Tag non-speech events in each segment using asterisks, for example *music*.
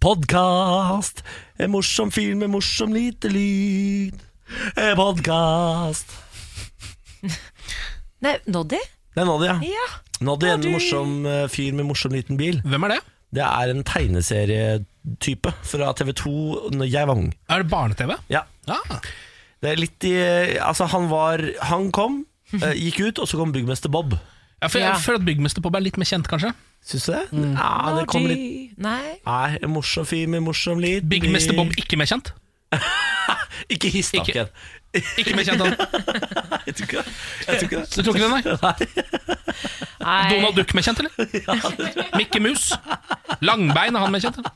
Podkast. En morsom fyr med morsom lite lyd. En podkast. *laughs* Nei, Noddy? Det er Noddy, ja. Ja. Noddy, en Noddy. morsom eh, fyr med morsom liten bil. Hvem er det? Det er en tegneserietype fra TV2 når jeg var ung. Er det barne-TV? Ja. Ah. Det er litt i Altså, han var Han kom, eh, gikk ut, og så kom byggmester Bob. Ja, for Ja. Jeg føler at Byggmester Bob er litt mer kjent, kanskje. Syns du det? Ja, det kommer litt Nei. Nei, en morsom fyr med morsom lyd. Byggmester Bob ikke mer kjent? *laughs* Ikke hiss, da, Ikke. Ikke mer kjent, han. *laughs* Jeg tror ikke det. Jeg tror ikke det. Du tror ikke det, *laughs* nei? Nei. Donald Duck mer kjent, eller? Mikke Mus? Langbein, er han mer kjent? eller?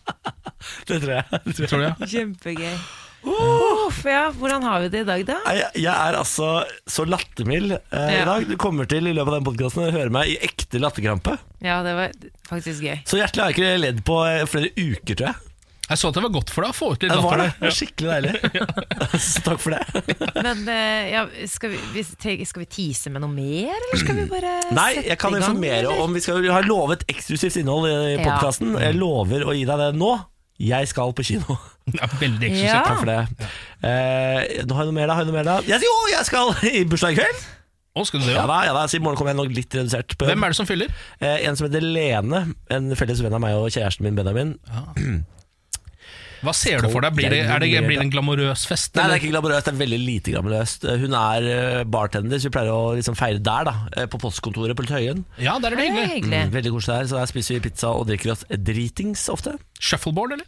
Det tror jeg. Det tror jeg. Kjempegøy. Uff, ja, hvordan har vi det i dag, da? Jeg, jeg er altså så lattermild eh, i Ja. dag. Du kommer til i løpet av den podkasten å høre meg i ekte latterkrampe. Ja, det var faktisk gøy. Så hjertelig har jeg ikke ledd på eh, flere uker, tror jeg. Jeg så at det var godt for deg å få ut litt Det var det. latter. det var skikkelig deilig. *laughs* *laughs* Så takk for det. Men eh, ja, skal, vi, skal vi tease med noe mer, eller skal vi bare *clears throat* Nei, sette jeg kan i gang? informere eller? om Vi skal, vi har lovet eksklusivt innhold i Ja. podkasten. Jeg lover å gi deg det nå. Jeg skal på kino. *laughs* Ja, veldig eksklusivt. Ja. Takk for det. Eh, nå har jeg noe mer, da. Har jeg noe mer da? Ja, jo, jeg skal *laughs* i bursdag i kveld! Å, skal du det, Ja ja? da, ja da, så I morgen kommer jeg nok litt redusert. På Hvem er det som fyller? Eh, en som heter Lene, en felles venn av meg og kjæresten min Benjamin. *clears throat* Hva ser du for deg? Blir det, er det, blir det en glamorøs fest? Nei, det er ikke glamorøst, det er veldig lite glamorøst. Eh, Hun er eh, bartender, så vi pleier å liksom feire der, da. eh, På postkontoret på Tøyen. Ja, der er det hyggelig. Mm, veldig koselig der, så der spiser vi pizza og drikker oss dritings ofte. Shuffleboard, eller?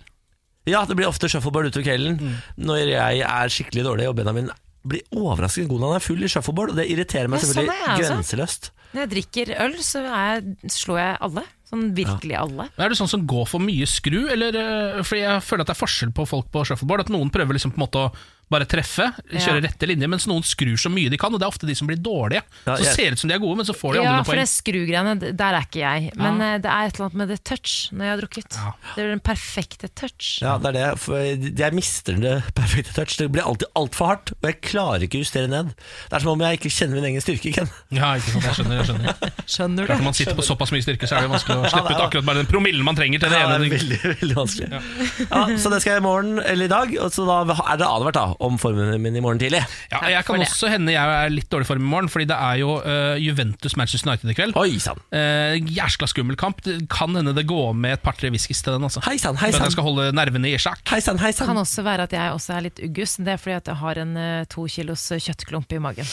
Ja, det blir ofte shuffleboard utover kvelden Mm. når jeg er skikkelig dårlig, og Benjamin blir overraskende god når han er full i shuffleboard, og det irriterer meg Ja, sånn selvfølgelig er jeg også. grenseløst. Når jeg drikker øl, så er jeg, slår jeg alle. Sånn virkelig alle. Er du sånn som går for mye skru, eller eh, Fordi jeg føler at det er forskjell på folk på shuffleboard. At noen prøver liksom på en måte å bare treffe, kjøre Ja. rette linjer, mens noen skrur så mye de kan, og det er ofte de som blir dårlige. Ja, så jeg- ser det ut som de er gode, men så får de aldri Ja, noe for det poeng. skrugreiene, der er ikke jeg. Men Ja. eh, det er et eller annet med det touch når jeg har drukket. Ja. Det er den perfekte touch. Ja, det er det. For jeg mister det *laughs* perfekte touch. Det blir alltid altfor hardt, og jeg klarer ikke å justere ned. Det er som om jeg ikke kjenner min egen styrke, Ken. Ja, ikke sant, jeg skjønner, jeg skjønner. *laughs* Skjønner Klart Når man sitter på såpass mye styrke, så er det vanskelig å slippe ut akkurat bare den promillen man trenger til det Ja, det er veldig, veldig vanskelig. Ja. så det skal jeg i morgen, eller i dag. Og så da er det advart da om formen min i morgen tidlig. Ja, jeg kan også hende jeg er litt dårlig form i morgen, Fordi det er jo uh, Juventus-Manchester United i kveld. Oi sann. Uh, Jæskla skummel kamp. Det kan hende det går med et par-tre whiskys til den. Altså. Hei sann, hei For at jeg skal holde nervene i sjakk. Hei sann, hei Det kan også være at jeg også er litt uggus. Det er fordi at jeg har en uh, to kilos eh, kjøttklump i magen.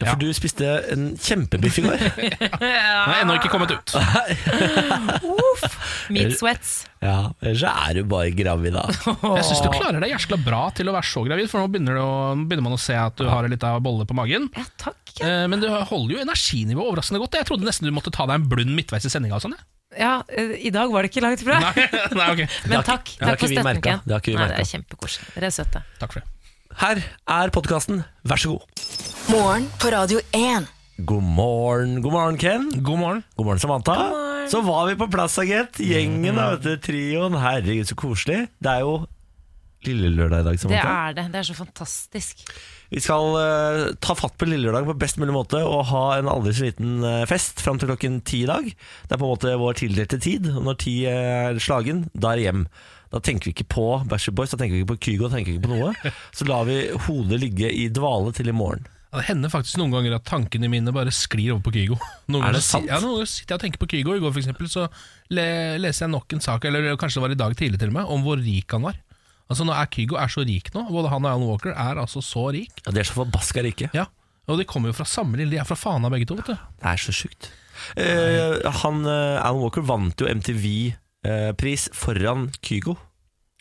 Ja, For du spiste en kjempebiff i går. *laughs* Den har ennå ikke kommet ut. *laughs* Meat sweats. Ja, Ellers så er du bare gravid, da. *laughs* Jeg syns du klarer deg jæskla bra til å være så gravid, for nå begynner, det å, nå begynner man å se at du har litt av bolle på magen. Ja, takk. Ja, Eh, men du holder jo energinivået overraskende godt. Jeg trodde nesten du måtte ta deg en blund midtveis i sendinga. Sånn, ja eh, I dag var det ikke langt fra. nei, *laughs* nei, okay. Men takk, det har takk for støtten. Det har ikke vi merka. det er kjempekoselig. Dere er søte. Takk for det. Her er podkasten, vær så god. Morgen på Radio 1. God morgen, god morgen, Ken. God morgen. God morgen, Samantha. morgen. Så var vi på plass, gitt. Gjengen, da, vet du. Trioen. Herregud, så koselig. Det er jo lille lørdag i dag, Samantha. Det er det. Det er så fantastisk. Vi skal uh, ta fatt på lille lørdag på best mulig måte og ha en aldri så liten eh, fest fram til klokken ti i dag. Det er på en måte vår tildelte tid. Og når ti er slagen, da er det hjem. Da tenker vi ikke på Backstreet Boys, da tenker vi ikke på Kygo, da tenker vi ikke på noe. *laughs* Så lar vi hodet ligge i dvale til i morgen. Det hender faktisk noen ganger at tankene mine bare sklir over på Kygo. *laughs* Noen Er det sant? Ja, noen ganger sitter jeg og tenker på Kygo. I går for eksempel, så le leser jeg nok en sak, eller kanskje det var i dag tidlig til og med, om hvor rik han var. Altså nå er Kygo er så rik nå. Både han og Alan Walker er altså så rik. Ja, De er så forbaska rike. Ja, Og de kommer jo fra samme lille De er fra Fana begge to. vet du Det er så sjukt. Eh, han, eh, Alan Walker vant jo MTV-pris foran Kygo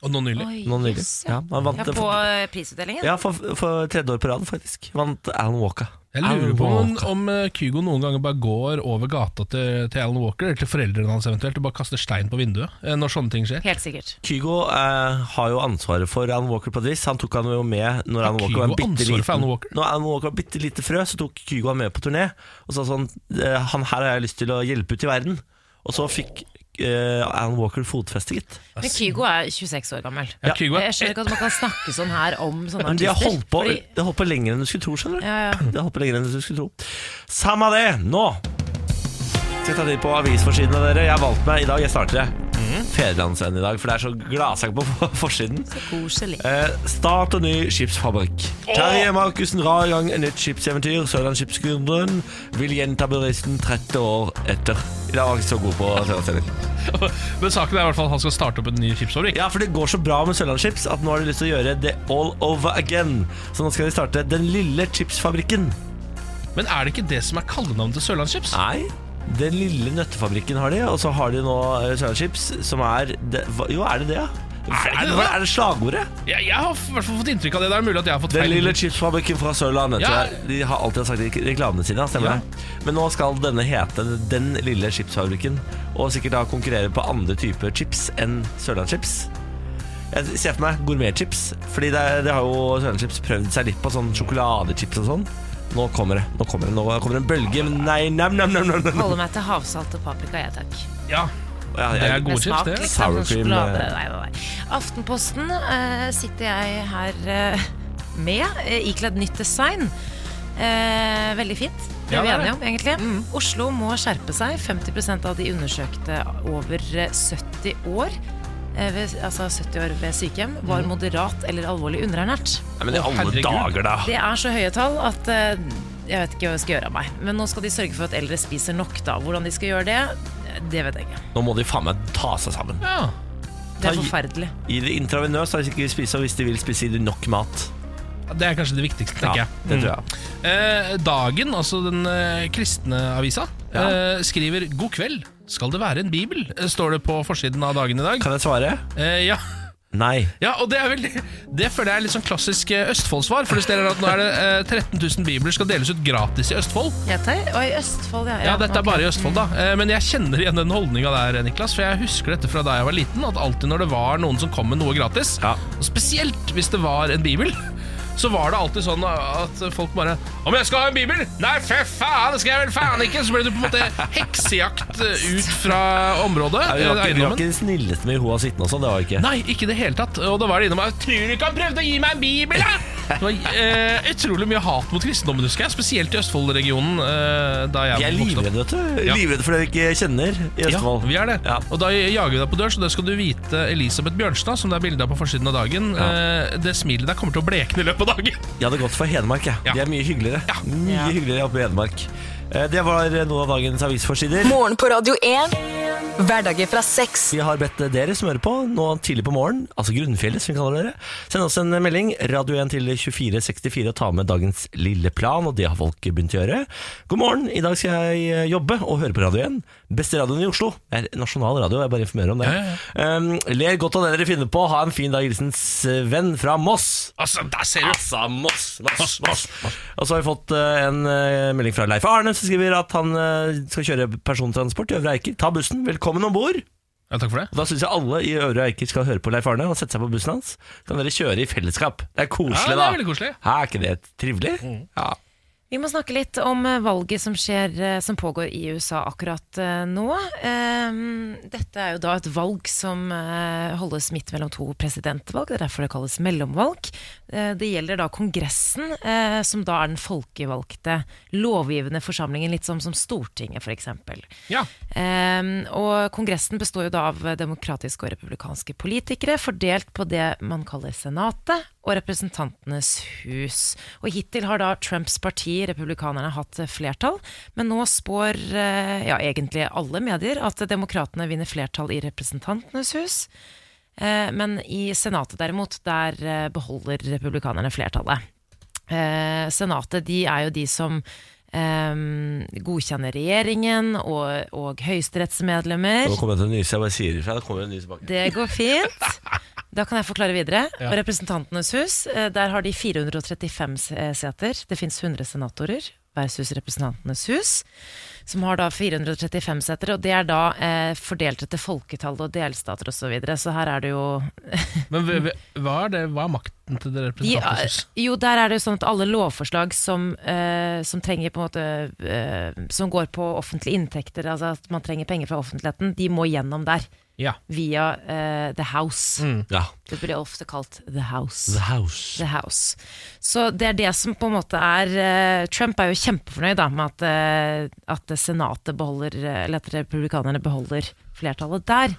Og nå nylig. Oi, nå nylig. Yes, Ja, Ja, vant Ja, på for, eh, prisutdelingen? ja, for, for tredje år på rad, faktisk. Vant Alan Walker. Jeg lurer Alan på om, om eh, Kygo noen ganger bare går over gata til, til Alan Walker, eller til foreldrene hans eventuelt, og bare kaster stein på vinduet eh, når sånne ting skjer. Helt sikkert. Kygo eh, har jo ansvaret for Alan Walker på et vis. Han tok han jo med når Alan Walker var en bitte liten Alan Walker? Når Alan Walker var bitte lite frø, så tok Kygo han med på turné og sa sånn Han her har jeg lyst til å hjelpe ut i verden. Og så fikk Alan Walker fotfeste, gitt. Men Kygo er 26 år gammel. Ja, Kygo er Jeg skjønner ikke at man kan snakke sånn her om sånne artister. de har holdt på, fordi- de har holdt på lenger enn du skulle tro, skjønner du. ja, ja. De har holdt på lenger enn du skulle tro. Samme det, nå skal jeg ta tid på avisforsidene, dere. Jeg har valgt meg i dag, jeg starter det. Fedrelandsvennen i dag, for det er så gladsak på forsiden. Så Koselig. Eh, start og ny skipsfabrikk. Terje Markussen drar i gang et nytt skipseventyr. Sørlands Skipsgrunn vil gjenta bedriften 30 år etter. I dag var jeg ikke så god på Sørlandssending. *laughs* Men saken er i hvert fall at han skal starte opp en ny skipsfabrikk. Ja, for det går så bra med Sørlandschips at nå har de lyst til å gjøre det all over again. Så nå skal de starte Den lille chipsfabrikken. Men er det ikke det som er kallenavnet til Sørlandschips? Nei, Den lille nøttefabrikken har de, og så har de nå eh, Sørlandschips, som er det, Jo, er det det, ja? Er det det? Er det slagordet? Jeg, jeg har i hvert fall fått inntrykk av det. Det er mulig at jeg har fått feil Den lille chipsfabrikken fra Sørlandet. Ja. De har alltid sagt det i reklamene sine. Stemmer Ja. det? Men nå skal denne hete Den lille chipsfabrikken, og sikkert da konkurrere på andre typer chips enn Sørlandschips. Jeg ser for meg gourmetchips, Fordi det, det har jo Sørlandschips prøvd seg litt på sånn sjokoladechips og sånn. Nå kommer det. Nå kommer det, nå kommer det en bølge. Men nei, nam, nam, nam, nam. Holder meg til havsalt og paprika, jeg takk. Ja, Ja, det er jeg, gode chips, smak, det. liksom. Sour cream, eh. Nei, nei, nei. Aftenposten eh, sitter jeg her eh, med, eh, ikledd nytt design. Eh, veldig fint. Det er vi det enige om, egentlig. Oslo må skjerpe seg. 50% av de undersøkte over eh, 70 år, eh, ved, altså 70 år ved sykehjem, var moderat eller alvorlig underernært. Nei, men i alle herregud. dager, da. Det er så høye tall at eh, jeg vet ikke hva jeg skal gjøre av meg. Men nå skal de sørge for at eldre spiser nok, da. Hvordan de skal gjøre det, det vet jeg ikke. Nå må de faen meg ta seg sammen. Ja. Det er forferdelig. Gi det intravenøst hvis de ikke vil spise, og hvis de vil spise, gir de nok mat. Det er kanskje det viktigste, tenker Ja, jeg. det tror jeg. Mm. Eh, Dagen, altså den eh, kristne avisa, Ja. eh, skriver 'God kveld, skal det være en bibel?' eh, står det på forsiden av Dagen i dag. Kan jeg svare? Eh, ja. Nei. ja, og det er veldig Det føler jeg er litt sånn klassisk eh, Østfold-svar. For det står at nå er det eh, 13 000 bibler skal deles ut gratis i Østfold. Jeg tar, og i Østfold, ja. Ja, dette er ok. bare i Østfold, da. Eh, Men jeg kjenner igjen den holdninga der, Niklas. For jeg husker dette fra da jeg var liten. At alltid når det var noen som kom med noe gratis, Ja. og spesielt hvis det var en bibel, så var det alltid sånn at folk bare 'Om jeg skal ha en bibel?' 'Nei, for faen, det skal jeg vel faen ikke!' Så ble det på en måte heksejakt eh, ut fra området. Ja, vi var ikke, vi var ikke de snilleste med hoa sittende og sånn, det var ikke. Nei, ikke i det hele tatt. Og da var det innom 'Tror du ikke han prøvde å gi meg en bibel?' da?» Det var eh, utrolig mye hat mot kristendommen, husker jeg. Spesielt i Østfold-regionen. Eh, da jeg Vi er vokste opp. livredde, vet du. Ja. Livredde for det vi ikke kjenner i Østfold. Ja, vi er det. Ja. Og da jager vi deg på dør, så det skal du vite, Elisabeth Bjørnstad, som det er bilde av på forsiden av dagen. Eh, det smilet der kommer til å blekne i løpet av dagen. Jeg hadde gått for Hedmark, jeg. Ja. De er mye hyggeligere. Ja. Mye Ja. hyggeligere oppe i Hedmark. Eh, Det var noen av dagens avisforsider. Morgen på Radio 1. Hverdager fra sex. Vi har bedt dere som hører på, nå tidlig på morgen, altså Grunnfjellet som vi kaller dere, send oss en melding, radio 1 til 2464 og ta med dagens lille plan, og det har folk begynt å gjøre. God morgen, i dag skal jeg eh, jobbe og høre på radio 1. Beste radioen i Oslo. Det er nasjonal radio, jeg bare informerer om det. Ja, ja, Um, ler godt av det dere finner på, ha en fin dag, hilsen Sven venn fra Moss. Altså, der ser du! Altså, Moss, Moss, Moss. Og så har vi fått uh, en uh, melding fra Leif Arne, som skriver at han uh, skal kjøre persontransport i Øvre Eiker. Ta bussen, velkommen om bord! Ja, takk for det. Og Da syns jeg alle i Øvre Eiker skal høre på Leif Arne og sette seg på bussen hans. Kan dere kjøre i fellesskap. Det er koselig, Ja, det er veldig koselig. Hæ, er ikke det trivelig? Ja. Vi må snakke litt om eh, valget som, skjer, eh, som pågår i USA akkurat eh, nå. Eh, Dette er jo da et valg som holdes midt mellom to presidentvalg. Det er derfor det kalles mellomvalg. Eh, Det gjelder da Kongressen, eh, som da er den folkevalgte lovgivende forsamlingen, litt som, som Stortinget f.eks. Ja. Um, og Kongressen består jo da av demokratiske og republikanske politikere, fordelt på det man kaller Senatet og Representantenes hus. Og Hittil har da Trumps parti, republikanerne, hatt flertall, men nå spår eh, ja, egentlig alle medier at demokratene vinner flertall i Representantenes hus. Eh, Men i Senatet derimot, der eh, beholder republikanerne flertallet. Eh, Senatet de er jo de som Um, godkjenner regjeringen og, og høyesterettsmedlemmer. Nå kommer jeg til å nyse, jeg bare sier ifra. Da kommer det en nys tilbake. Det går fint. Da kan jeg forklare videre. *laughs* Og Representantenes hus, der har de 435 eh, seter. Det fins 100 senatorer versus Representantenes hus, som har da 435 setere. Og det er da eh, fordelt etter folketall og delstater osv. Så, videre. så her er det jo *laughs* Men hva er, det, hva er makten til det representanthuset? Jo, der er det jo sånn at alle lovforslag som, eh, som trenger på en måte eh, Som går på offentlige inntekter, altså at man trenger penger fra offentligheten, de må gjennom der. Ja. Via uh, The House. Ja. Det blir ofte kalt The House. The House. The House. Så det er det som på en måte er uh, Trump er jo kjempefornøyd da, med at, uh, at Senatet beholder eh, Eller at republikanerne beholder flertallet der.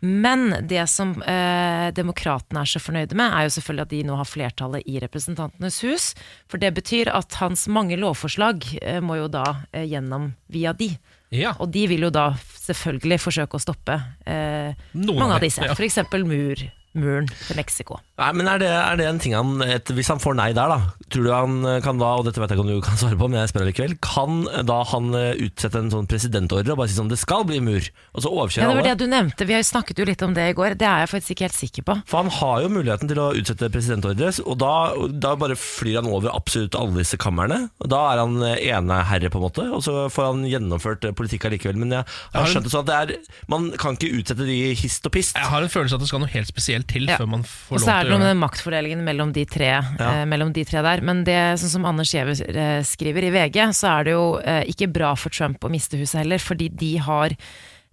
Men det som eh, demokratene er så fornøyde med, er jo selvfølgelig at de nå har flertallet i Representantenes hus. For det betyr at hans mange lovforslag eh, må jo da eh, gjennom via de. Ja. Og de vil jo da selvfølgelig forsøke å stoppe eh, mange av disse. ja. Eksempel mur, muren til Mexico. Nei, men er det, er det en ting han et, Hvis han får nei der, da Tror du han kan da, og dette vet jeg ikke om du kan svare på, men jeg spør likevel Kan da han eh, utsette en sånn presidentordre og bare si sånn Det skal bli mur, og så Ja, overkjøre det var alle? det du nevnte, vi har jo snakket jo litt om det i går. Det er jeg faktisk ikke helt sikker på. For han har jo muligheten til å utsette presidentordre, og da, da bare flyr han over absolutt alle disse kamrene. Og da er han ene eneherre, på en måte, og så får han gjennomført eh, politikk allikevel. Men jeg har har skjønt det sånn at det er Man kan ikke utsette de hist og pist. Jeg har en følelse at det skal noe helt spesielt til Ja. før man Og får så til er gjøre det å noe med den maktfordelingen mellom de tre, eh, mellom de tre der. Men det, sånn som Anders Giæver eh, skriver i VG, så er det jo eh, ikke bra for Trump å miste huset heller, fordi de har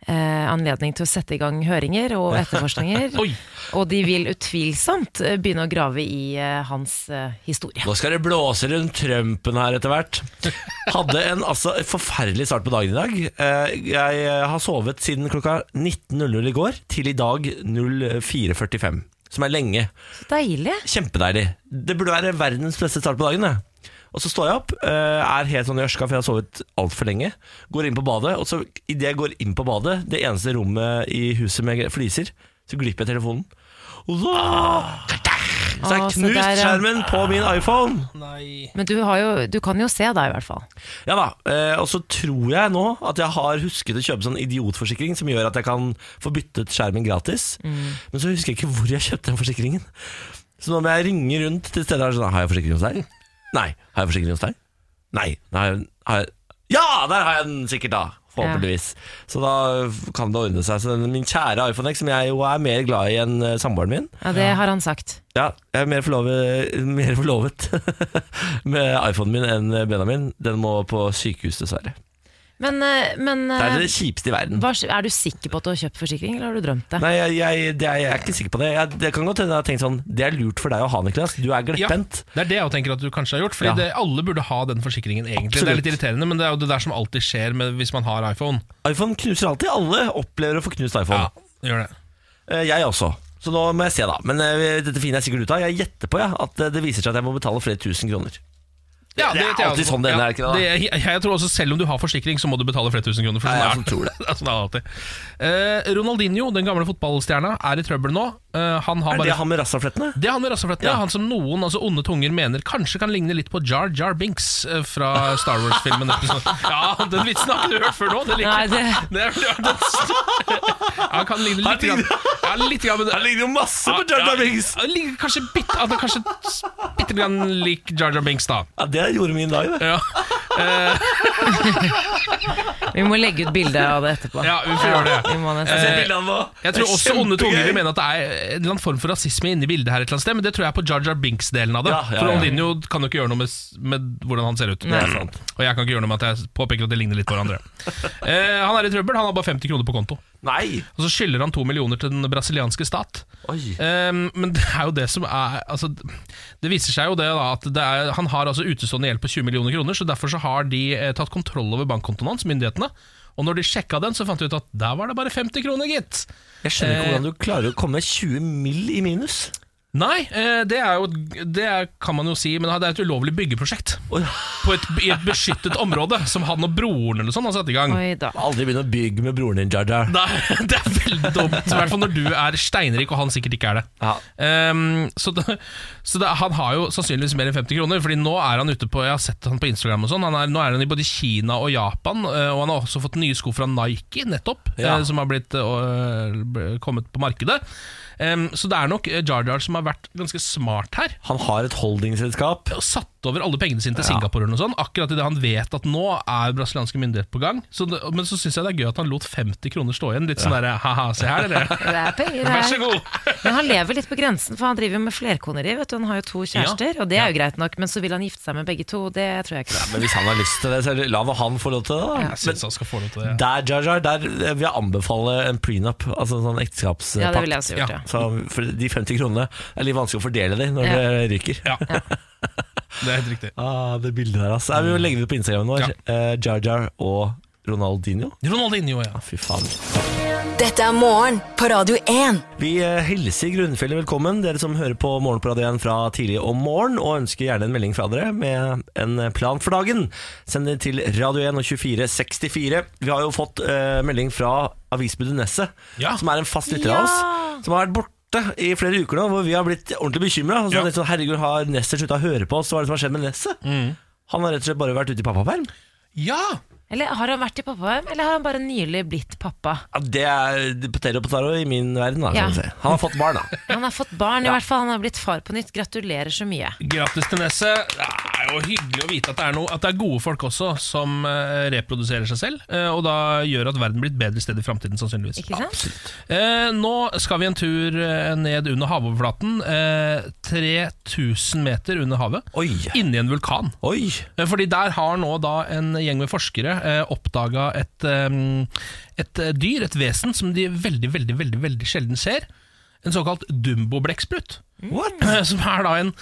eh, anledning til å sette i gang høringer og etterforskninger. *laughs* Og de vil utvilsomt eh, begynne å grave i eh, hans eh, historie. Nå skal det blåse rundt Trumpen her etter hvert. Hadde en altså, forferdelig start på dagen i dag. Eh, Jeg har sovet siden klokka 19.00 i går til i dag 04.45. Som er lenge. Så deilig! Kjempedeilig. Det burde være verdens beste start på dagen. Det. Og så står jeg opp, eh, er helt sånn i ørska, for jeg har sovet altfor lenge. Går inn på badet, og så idet jeg går inn på badet, det eneste rommet i huset med fliser, så glipper jeg telefonen. Og så, så har jeg knust der, ja. skjermen på min iPhone. Nei. Men du, har jo, du kan jo se deg, i hvert fall. Ja da, eh, Og så tror jeg nå at jeg har husket å kjøpe sånn idiotforsikring som gjør at jeg kan få byttet skjermen gratis. Men så husker jeg ikke hvor jeg kjøpte den forsikringen. Så nå må jeg ringe rundt til steder og sånn, Har jeg forsikring hos deg? Nei. Har jeg forsikring hos deg? Nei. Jeg, har jeg, ja, der har jeg den sikkert, da! Forhåpentligvis. Så da kan det ordne seg. Så den- min kjære iPhone X, som jeg jo er mer glad i enn eh, samboeren min Ja, Det har han sagt. Ja, jeg er mer forlovet, mer forlovet *laughs* med iPhonen min enn Benjamin. Den må på sykehus, dessverre. Men, eh, men Det eh, er det kjipeste i verden. hva, er du sikker på at du har kjøpt forsikring, eller har du drømt det? Nei, jeg, jeg, det er, jeg er ikke sikker på det. Jeg, det kan godt hende jeg har tenkt sånn Det er lurt for deg å ha, Niklas. Du er Ja, det er det jeg tenker at du kanskje har gjort. Fordi Ja. det, alle burde ha den forsikringen egentlig. Det er litt irriterende, men det er jo det der som alltid skjer med, hvis man har iPhone. iPhone knuser alltid. Alle opplever å få knust iPhone. Ja, gjør det. Eh, Jeg også. Så nå må jeg se, da. Men eh, dette finner jeg sikkert ut av. Jeg gjetter på ja, at eh, det viser seg at jeg må betale flere tusen kroner. Ja, Det er alltid sånn det ender, er det ikke det? Jeg, jeg tror også Selv om du har forsikring, så må du betale flere tusen kroner. For Ja, jeg sånn er tror det. *laughs* det. sånn er det alltid. Eh, Ronaldinho, den gamle fotballstjerna, er i trøbbel nå. Uh, han har Er bare det han med rassaflettene? Det er han med rassaflettene, Ja. han som noen altså onde tunger mener kanskje kan ligne litt på Jar Jar Binks uh, fra Star Wars-filmen. *laughs* Ja, den vitsen har ikke du hørt før nå. Det Nei, det, *laughs* det er, ja, Han kan ligne litt grann, ja, litt grann men, Han ligner jo masse på Jar Jar Binks! Ja, han ligner kanskje bitte, kanskje bitte grann lik Jar Jar Binks, da. Ja, det gjorde min dag, det. Ja, *laughs* vi må legge ut bilde av det etterpå. ja vi får gjøre det. Vi må nesten. Eh. Jeg tror også onde tunger vil mene at det er en eller annen form for rasisme inni bildet her et eller annet sted, men det tror jeg er på Jar Jar Binks-delen av det. Ja, ja, For ja. Kan jo ikke gjøre noe med, med hvordan han ser ut. Det er sant. Og jeg kan ikke gjøre noe med at jeg påpeker at de ligner litt på hverandre. *laughs* eh, han er i trøbbel, han har bare 50 kroner på konto. Nei! Og så skylder han to millioner til den brasilianske stat. Oi. Eh, men det er jo det som er altså, Det viser seg jo det da at det er, han har altså utestående gjeld på 20 millioner kroner, så derfor så har de eh, tatt kontroll over bankkontoen hans, myndighetene. Og når de sjekka den, så fant de ut at der var det bare 50 kroner, gitt. Jeg skjønner ikke Eh, hvordan du klarer å komme 20 mill. i minus. Nei, eh, det er jo Det er, kan man jo si, men det er et ulovlig byggeprosjekt. Et, I et beskyttet område, som han og broren eller sånn har satt i gang. Oi da. Aldri begynn å bygge med broren din, Jar. Nei, *laughs* det er veldig dumt. I hvert fall når du er steinrik og han sikkert ikke er det. Ja. Um, så det, så det, han har jo sannsynligvis mer enn 50 kroner, Fordi nå er han ute på Jeg har sett han på Instagram og sånn. Han er, nå er han i både Kina og Japan, eh, og han har også fått nye sko fra Nike, nettopp. Ja. eh, Som har blitt kommet på markedet. Ehm, så det er nok eh, Jar Jar som har vært ganske smart her. Han har et holdingselskap. Og satt over alle pengene sine til Singapore, eller noe sånt, akkurat idet han vet at nå er brasilianske myndigheter på gang. Så det, men så syns jeg det er gøy at han lot 50 kroner stå igjen. Litt sånn derre ha-ha, se her, dere. *laughs* Det er penger Vær så god. *laughs* Men han lever litt på grensen, for han driver jo med flerkoneri. Vet du. Han har jo to kjærester, og det er jo greit nok, men så vil han gifte seg med begge to. Det tror jeg ikke. Men hvis han har lyst til det, så la han få lov til det. da Jeg synes han skal få lov til det. ja. der, Jar Jar, der vil jeg anbefale en prenup, altså en sånn ekteskapspakt. Ja, det ville jeg også gjort, Ja. ja. Så for de 50 kronene er litt vanskelig å fordele de når Ja. det ryker. Ja. *laughs* Det er helt riktig. Ah, det bildet der, altså. Vi må legge det ut på Instagramen vår. Ja. Eh, Jar Jar og Ronaldinho. Ronaldinho, ja. Ah, fy faen. Dette er morgen på Radio 1. Vi eh, hilser Grunnfjellet velkommen, dere som hører på Morgen på Radio 1 fra tidlig om morgen, og ønsker gjerne en melding fra dere med en plan for dagen. Send det til Radio 1 og 2464. Vi har jo fått uh, melding fra avisbudet Nesset, Ja. som er en fast lytter av oss, som har vært borte i flere uker nå, hvor vi har blitt ordentlig bekymra. Ja. Sånn, herregud, har Nesset slutta å høre på oss? Hva er det som har skjedd med Nesset? Mm. Han har rett og slett bare vært ute i pappaperm. Ja! Eller har han vært i pappaperm, eller har han bare nylig blitt pappa? Ja, det er potato potaro i min verden. Da, Ja. si. Han har fått barn, da. Han har fått barn, i hvert fall. Han har blitt far på nytt. Gratulerer så mye. Grattis til Nesset. Det er jo hyggelig å vite at det er, noe, at det er gode folk også som eh, reproduserer seg selv, eh, og da gjør at verden blir et bedre sted i framtiden, sannsynligvis. Ikke sant? Eh, nå skal vi en tur eh, ned under havoverflaten. Eh, 3000 meter under havet. Oi. Inni en vulkan. Oi. Eh, Fordi der har nå da en gjeng med forskere eh, oppdaga et, eh, et eh, dyr, et vesen, som de veldig, veldig, veldig, veldig sjelden ser. En såkalt dumbobblekksprut. What? Eh, Som er da en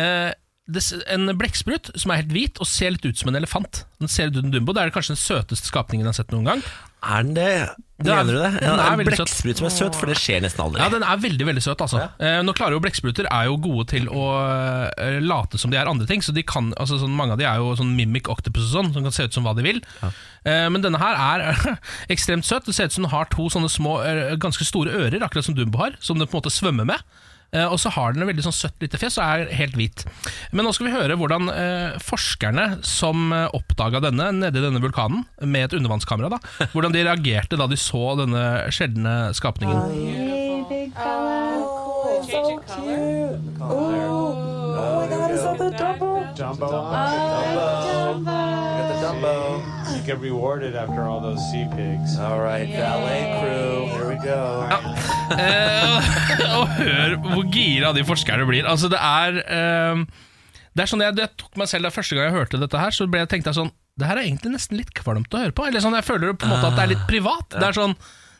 eh, en blekksprut som er helt hvit og ser litt ut som en elefant. Den ser ut som dumbo Det er kanskje den søteste skapningen jeg har sett noen gang. Er den det? Er- Mener du det? Ja, en blekksprut som er søt, for det skjer nesten aldri. Ja, Den er veldig veldig søt. altså eh, Nå klarer jo Blekkspruter er jo gode til å eh, late som de er andre ting. Så de kan, altså sånn, Mange av de er jo sånn mimic octopus og sånn, som kan se ut som hva de vil. Eh, men denne her er *laughs* ekstremt søt. Det ser ut som den har to sånne små, ganske store ører, akkurat som Dumbo har, som den på en måte svømmer med. Eh, og så har den et veldig sånn søtt lite fjes og er helt hvit. Men nå skal vi høre hvordan eh, forskerne som eh, oppdaga denne nede i denne vulkanen, med et undervannskamera, da, *laughs* hvordan de reagerte da de så denne sjeldne skapningen. You get rewarded after all those sea pigs. All right, ballet crew, here we go. Eh, *laughs* og hør hvor gira de forskerne blir. Altså det er eh, Det er sånn jeg, det tok meg selv da første gang jeg hørte dette her, så ble jeg tenkte jeg sånn Det her er egentlig nesten litt kvalmt å høre på. Eller sånn, Jeg føler på en måte at det er litt privat. Det er sånn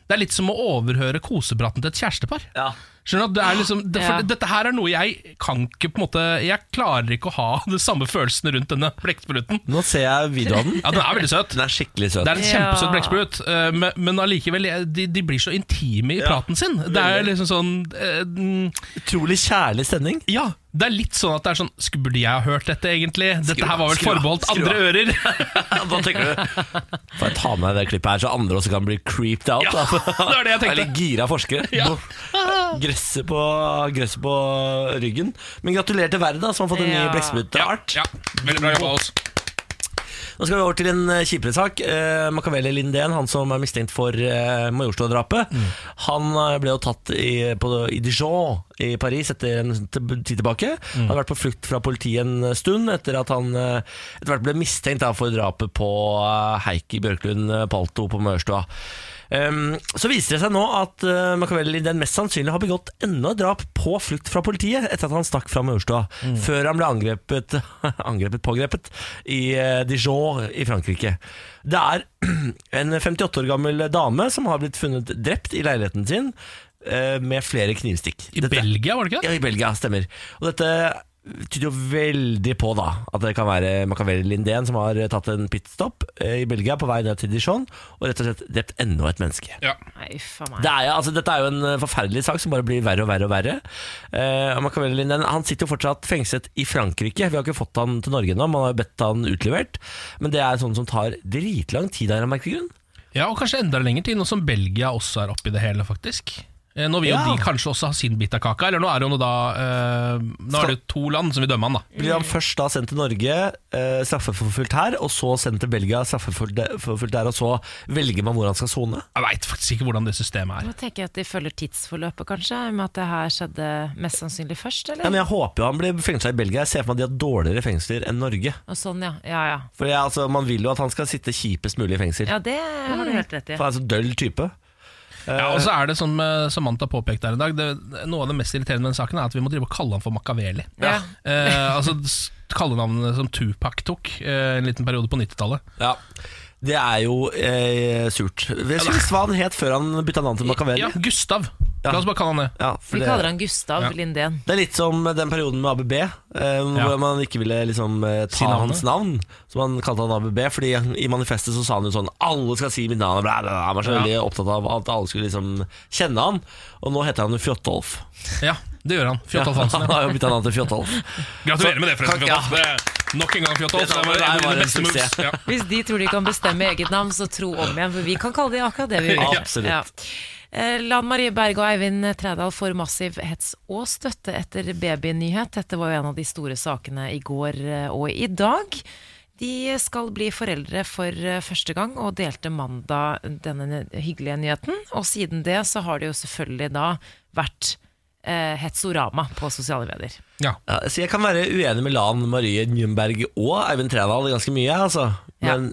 det er litt som å overhøre kosepraten til et kjærestepar. Ja. Skjønner du at det er liksom det, for Ja. Dette her er noe jeg kan ikke på en måte Jeg klarer ikke å ha *laughs* de samme følelsene rundt denne blekkspruten. Nå ser jeg videoen av den. Ja, den er veldig søt. Den er skikkelig søt. Det er en kjempesøt blekksprut, eh, men- men allikevel de, de blir så intime i Ja. praten sin. Det er liksom sånn mm, Utrolig kjærlig stemning. Ja, det er litt sånn at det er sånn Skulle Burde jeg ha hørt dette, egentlig? Dette her var vel forbeholdt andre ører. *laughs* Hva tenker du? Får jeg ta med det klippet her, så andre også kan bli creeped out? Ja, da? *laughs* det var det jeg tenkte. Eller gira forskere. Ja. Gresset på, gresset på ryggen. Men gratulerer til Verda, som har fått en ny Ja. blekksprutart. Ja, veldig bra jobba av oss. Nå skal vi over til en eh, kjipere sak. Eh, Machiavelli Lindén, han som er mistenkt for eh, Majorstua-drapet, han eh, ble jo tatt i, på, i Dijon i Paris etter en t- tid tilbake. Han hadde vært på flukt fra politiet en stund etter at han eh, etter hvert ble mistenkt da, for drapet på eh, Heikki Bjørklund eh, Palto på Majorstua. Um, så viser det seg nå at uh, Machiavelli den mest sannsynlig har begått enda et drap på flukt fra politiet etter at han stakk fra Majorstua, før han ble angrepet, *laughs* angrepet pågrepet i uh, Dijon i Frankrike. Det er *clears throat* en 58 år gammel dame som har blitt funnet drept i leiligheten sin eh, med flere knivstikk. I Belgia, var det ikke? Ja, i Belgia, stemmer. Og dette tyder jo veldig på da at det kan være Macavel Lindén som har tatt en pitstop eh, i Belgia på vei ned til Dijon og rett og slett drept enda et menneske. Ja. Nei. Det er, altså, dette er jo en eh, forferdelig sak som bare blir verre og verre og verre. Eh, og Lindén han sitter jo fortsatt fengslet i Frankrike. Vi har ikke fått han til Norge ennå, man har jo bedt han utlevert. Men det er sånn som tar dritlang tid av en merkelig grunn. ja, og kanskje enda lenger tid, nå som Belgia også er oppi det hele, faktisk. Eh, Nå vil jo Ja. de kanskje også ha sin bit av kaka, eller nå er det jo noe da eh, Nå er det to land som vil dømme han, da. Blir han først da sendt til Norge, eh, straffeforfulgt her, og så sendt til Belgia, straffeforfulgt der, og så velger man hvor han skal sone? Jeg veit faktisk ikke hvordan det systemet er. Nå tenker jeg at de følger tidsforløpet, kanskje, med at det her skjedde mest sannsynlig først, Ja, men jeg håper jo han blir fengsla i Belgia. Jeg ser for meg at de har dårligere fengsler enn Norge. Og sånn, ja. Ja, ja. For jeg, altså, Man vil jo at han skal sitte kjipest mulig i fengsel. Ja, det har du helt rett i. For han er så døll type. Ja, og så er det som eh, Samantha påpekte her i dag, det, noe av det mest irriterende med den saken er at vi må drive og kalle han for Makaveli. Ja. Eh, altså Kallenavnet som Tupac tok eh, en liten periode på 90-tallet. Ja Det er jo eh, surt. Vet du hva han het før han bytta navn til Makaveli. Ja, Gustav. Ja. La oss bare kalle han det. Ja, for Vi det, kaller han Gustav Ja. Lindén. det er litt som den perioden med ABB, eh, hvor man ikke ville liksom eh, ta Si navnet. hans navn. Så man kalte han ABB, fordi i manifestet så sa han jo sånn Alle skal si mitt navn. Bla, bla, bla. Han var så Ja. veldig opptatt av at alle skulle liksom kjenne han. Og nå heter han jo Fjotolf. Ja, det gjør han. Fjotolf Hansen. *laughs* han Ja. har jo bytta navn til Fjotolf. Gratulerer med det, forresten, Takk, ja. Fjotolf. Det er Nok en gang Fjotolf. Det Det var var- en av det var dine en beste moves. suksess. Ja. Hvis de tror de kan bestemme eget navn, så tro om igjen, for vi kan kalle det akkurat det vi *laughs* vil. Absolutt. Ja. Eh, Lan Marie Berg og Eivind Trædal får massiv hets og støtte etter babynyhet. Dette var jo en av de store sakene i går eh, og i dag. De skal bli foreldre for eh, første gang og delte mandag denne hyggelige nyheten. Og siden det så har det jo selvfølgelig da vært eh, hetsorama på sosiale medier. Ja. Ja, så jeg kan være uenig med Lan Marie Njumberg og Eivind Trædal ganske mye, altså. Ja. Men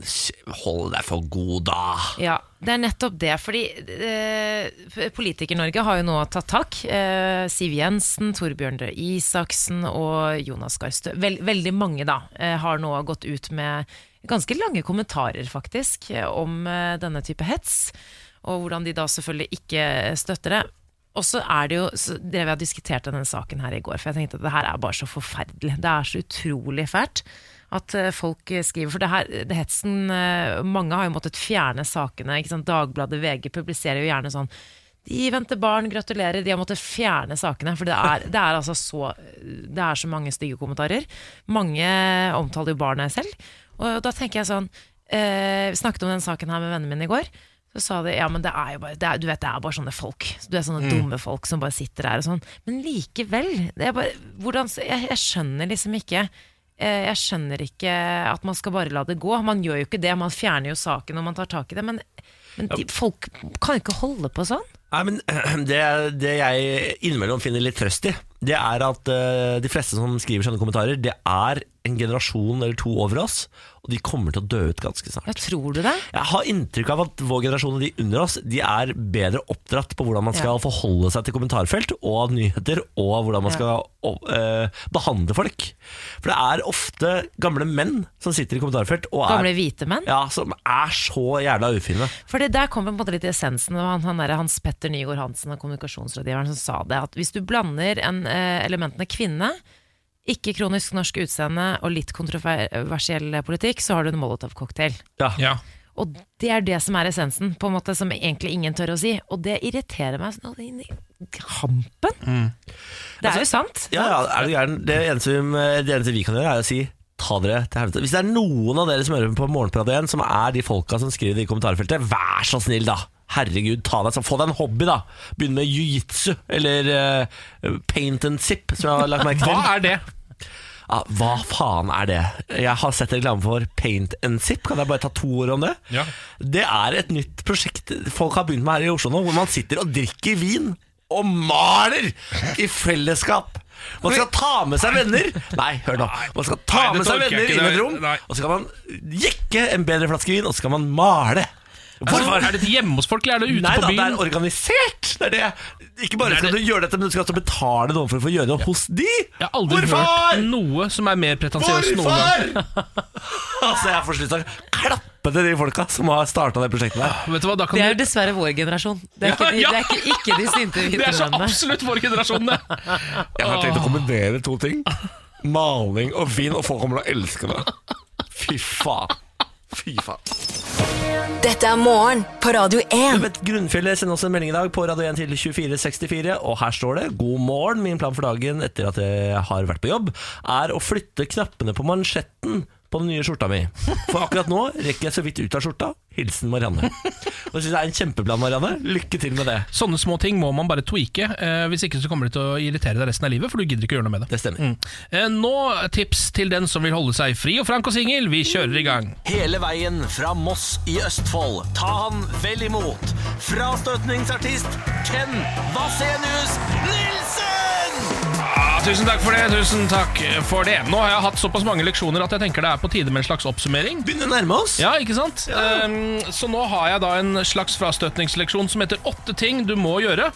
hold deg for god, da. Ja, det er nettopp det. Fordi eh, Politiker-Norge har jo nå tatt tak. Eh, Siv Jensen, Torbjørn Røe Isaksen og Jonas Gahr Støre. Vel, veldig mange da eh, har nå gått ut med ganske lange kommentarer, faktisk, om eh, denne type hets. Og hvordan de da selvfølgelig ikke støtter det. Og så er det jo, så drev jeg og diskuterte denne saken her i går, for jeg tenkte at det her er bare så forferdelig. Det er så utrolig fælt at eh, folk skriver. For det her, det hetsen eh, Mange har jo måttet fjerne sakene. Dagbladet, VG publiserer jo gjerne sånn De venter barn, gratulerer. De har måttet fjerne sakene. For det er, det er altså så Det er så mange stygge kommentarer. Mange omtaler jo barnet selv. Og da tenker jeg sånn eh, Vi snakket om den saken her med vennene mine i går. Så sa de ja, men det er jo bare er, Du vet, det er bare sånne folk. Du er sånne dumme folk som bare sitter der og sånn. Men likevel. Det bare, hvordan, jeg, jeg skjønner liksom ikke eh, Jeg skjønner ikke at man skal bare la det gå. Man gjør jo ikke det. Man fjerner jo saken og man tar tak i det. Men, men de, folk kan ikke holde på sånn. Nei, men *clears throat* det, det jeg innimellom finner litt trøst i, det er at eh, de fleste som skriver sånne kommentarer, det er en generasjon eller to over oss, og de kommer til å dø ut ganske snart. Ja, tror du det? Jeg har inntrykk av at vår generasjon og de under oss De er bedre oppdratt på hvordan man skal Ja. forholde seg til kommentarfelt og nyheter, og hvordan man Ja. skal eh, behandle folk. For det er ofte gamle menn som sitter i kommentarfelt og Gamle er, hvite menn? ja, som er så jævla ufine. For det der kom på en måte litt i essensen. Det var han, han der, Hans Petter Nygaard Hansen, kommunikasjonsrådgiveren, som sa det. At hvis du blander en, uh, elementene kvinne, ikke kronisk norsk utseende og litt kontroversiell politikk, så har du en Molotov-cocktail. Ja. Ja. Og det er det som er essensen, på en måte som egentlig ingen tør å si. Og det irriterer meg sånn inn i hampen. Det er jo sant. Ja, ja, er du gæren? Det eneste, vi, det eneste vi kan gjøre, er å si ta dere til helvete. Hvis det er noen av dere som hører på Morgenprat 1 som er de folka som skriver det i kommentarfeltet, vær så snill, da. Herregud, ta deg, så få deg en hobby, da. Begynn med jiu-jitsu eller uh, paint and zip, som jeg har lagt merke til. Hva er det? Ja, hva faen er det? Jeg har sett reklame for paint and zip. Kan jeg bare ta to ord om det? Ja. Det er et nytt prosjekt folk har begynt med her i Oslo nå, hvor man sitter og drikker vin og maler i fellesskap. Man skal ta med seg venner. Nei, hør nå. Man skal ta med seg venner inn i et rom, og så skal man jekke en bedre flaske vin, og så skal man male. Altså, er dette hjemme hos folk, eller er det ute Nei på da, det er organisert! Det er det. Ikke bare Det skal det- du gjøre dette, men du skal også betale noen for å få gjøre det hos de. Jeg har aldri Hvorfor? hørt noe som er mer pretensiøst noen gang. Hvorfor?! *laughs* altså, jeg får slutt å klappe til de folka som har starta det prosjektet der. Vet du hva, da kan Det er jo dessverre vår generasjon. Det er ikke de, Ja, ja. det er ikke, ikke de sinte *laughs* Det er så absolutt vår generasjon, det. *laughs* Jeg har tenkt å kombinere to ting. Maling og vin, og folk kommer til å elske det. Fy faen. Fy faen. Dette er morgen på Radio 1. Vet, Grunnfjellet sender oss en melding i dag på Radio 1 til 2464, og her står det God morgen, min plan for dagen etter at jeg har vært på jobb, er å flytte knappene på mansjetten på den nye skjorta mi. For akkurat nå rekker jeg så vidt ut av skjorta. Hilsen Marianne. Og synes jeg er en kjempeplan, Marianne. Lykke til med det. Sånne små ting må man bare tweake, eh, hvis ikke så kommer det til å irritere deg resten av livet, for du gidder ikke å gjøre noe med det. Det stemmer. Eh, nå tips til den som vil holde seg fri og frank og singel. Vi kjører i gang. Hele veien fra Moss i Østfold. Ta han vel imot. Frastøtningsartist Ken Vasenius Nilsen! Tusen takk for det. tusen takk for det Nå har jeg hatt såpass mange leksjoner at jeg tenker det er på tide med en slags oppsummering. Begynner å nærme oss. Ja, ikke sant? Ehm, så nå har jeg da en slags frastøtningsleksjon som heter åtte ting du må gjøre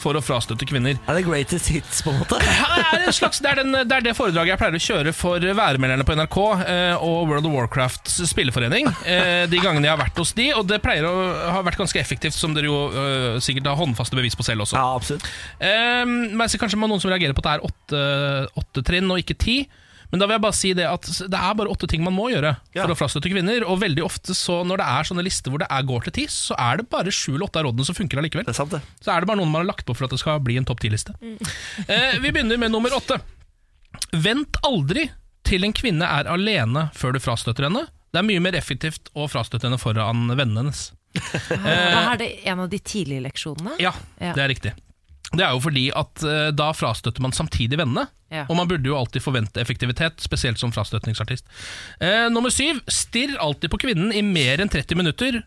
for å frastøtte kvinner. Er det greatest hits, på en måte? *laughs* Ja, det, er en slags, det, er den, det er det foredraget jeg pleier å kjøre for værmelderne på NRK eh, og World of Warcrafts spilleforening. Eh, de gangene jeg har vært hos de, og det pleier å ha vært ganske effektivt, som dere jo eh, sikkert har håndfaste bevis på selv også. Ja, absolutt. Eh, men kanskje noen som reagerer på at det er åtte, åtte trinn og ikke ti. Men da vil jeg bare si det at det er bare åtte ting man må gjøre Ja. for å frastøtte kvinner. Og veldig ofte så når det er sånne lister hvor det er går til ti, så er det bare sju eller åtte av rådene som funker allikevel. Det er sant, det. Så er det bare noen man har lagt på for at det skal bli en topp ti-liste. *laughs* Eh, vi begynner med nummer åtte. Vent aldri til en kvinne er alene før du frastøtter henne. Det er mye mer effektivt å frastøtte henne foran vennene hennes. *laughs* Da er det en av de tidlige leksjonene. Ja, Ja. det er riktig. Det er jo fordi at eh, da frastøtter man samtidig vennene. Ja. Og man burde jo alltid forvente effektivitet, spesielt som frastøtningsartist. Eh, nummer syv, stirr alltid på kvinnen i mer enn 30 minutter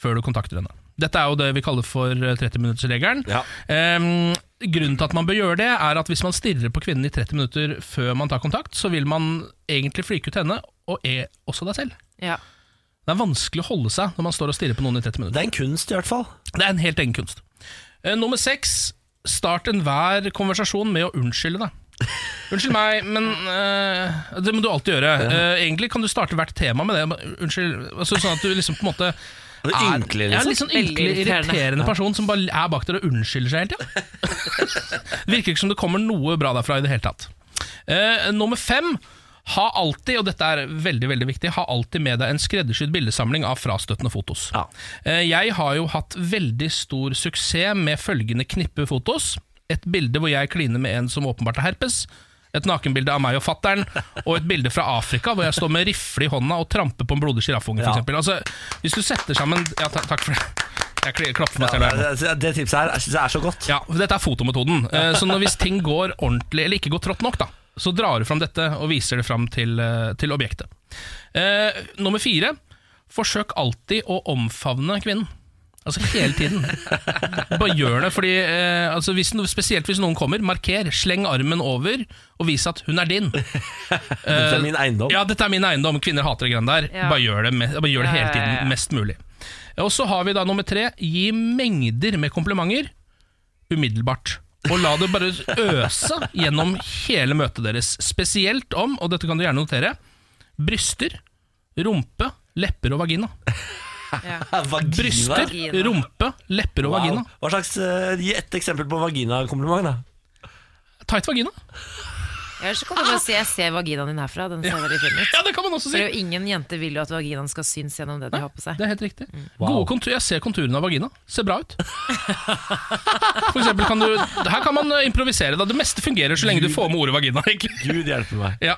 før du kontakter henne. Dette er jo det vi kaller for eh, 30-minuttersregelen. Ja. Eh, grunnen til at man bør gjøre det, er at hvis man stirrer på kvinnen i 30 minutter før man tar kontakt, så vil man egentlig flyke ut henne, og er også deg selv. Ja. Det er vanskelig å holde seg når man står og stirrer på noen i 30 minutter. Det er en kunst, i hvert fall. Det er en helt egen kunst. Eh, nummer seks. Start enhver konversasjon med å unnskylde deg. Unnskyld meg, men eh, Det må du alltid gjøre. Uh, egentlig kan du starte hvert tema med det. Unnskyld, altså, Sånn at du liksom på en måte er ynkelig, Ja, liksom. litt sånn ynkelig, irriterende. irriterende person som bare er bak der og unnskylder seg hele tida. *laughs* Virker ikke som det kommer noe bra derfra i det hele tatt. Uh, nummer fem. Ha alltid, og dette er veldig veldig viktig, ha alltid med deg en skreddersydd bildesamling av frastøtende fotos. Ja. Eh, Jeg har jo hatt veldig stor suksess med følgende knippefotos. Et bilde hvor jeg kliner med en som åpenbart har herpes. Et nakenbilde av meg og fattern, og et bilde fra Afrika hvor jeg står med rifle i hånda og tramper på en blodig sjiraffunge. Ja. eksempel. Altså, hvis du setter sammen Ja, ta, takk for det. Jeg klapper meg selv. her. Det, det tipset her jeg synes jeg er så godt. Ja, Dette er fotometoden. Eh, Så når hvis ting går ordentlig, eller ikke går trått nok, da, så drar du fram dette og viser det fram til, eh, til objektet. Eh, nummer fire. Forsøk alltid å omfavne kvinnen. Altså hele tiden. Bare gjør det. fordi eh, altså hvis, no- Spesielt hvis noen kommer. Marker. Sleng armen over og vis at hun er din. *laughs* Dette er min eiendom. Ja, dette er min eiendom. Kvinner hater det greiene der. Ja. Bare gjør det, me- bare gjør det hele Ja, ja, tiden, ja. mest mulig. Og så har vi da nummer tre. Gi mengder med komplimenter umiddelbart. Og la det bare øse gjennom hele møtet deres. Spesielt om, og dette kan du gjerne notere, bryster, rumpe, lepper og vagina. Ja. *laughs* Vagina. Bryster, Vagina. rumpe, lepper og Wow. vagina. Hva slags, eh, Gi ett eksempel på vaginakompliment, da. Tight vagina. Eller så kan du bare si 'jeg ser vaginaen din herfra'. Den ser veldig fin ut. Ja, det kan man også For si. det er jo ingen jenter vil jo at vaginaen skal synes gjennom det de har på seg. Det er helt riktig. Wow. Gode jeg ser konturene av vagina. Ser bra ut. For eksempel kan du Her kan man eh, improvisere. Da. Det meste fungerer så lenge du får med ordet vagina. egentlig Gud hjelpe meg. ja.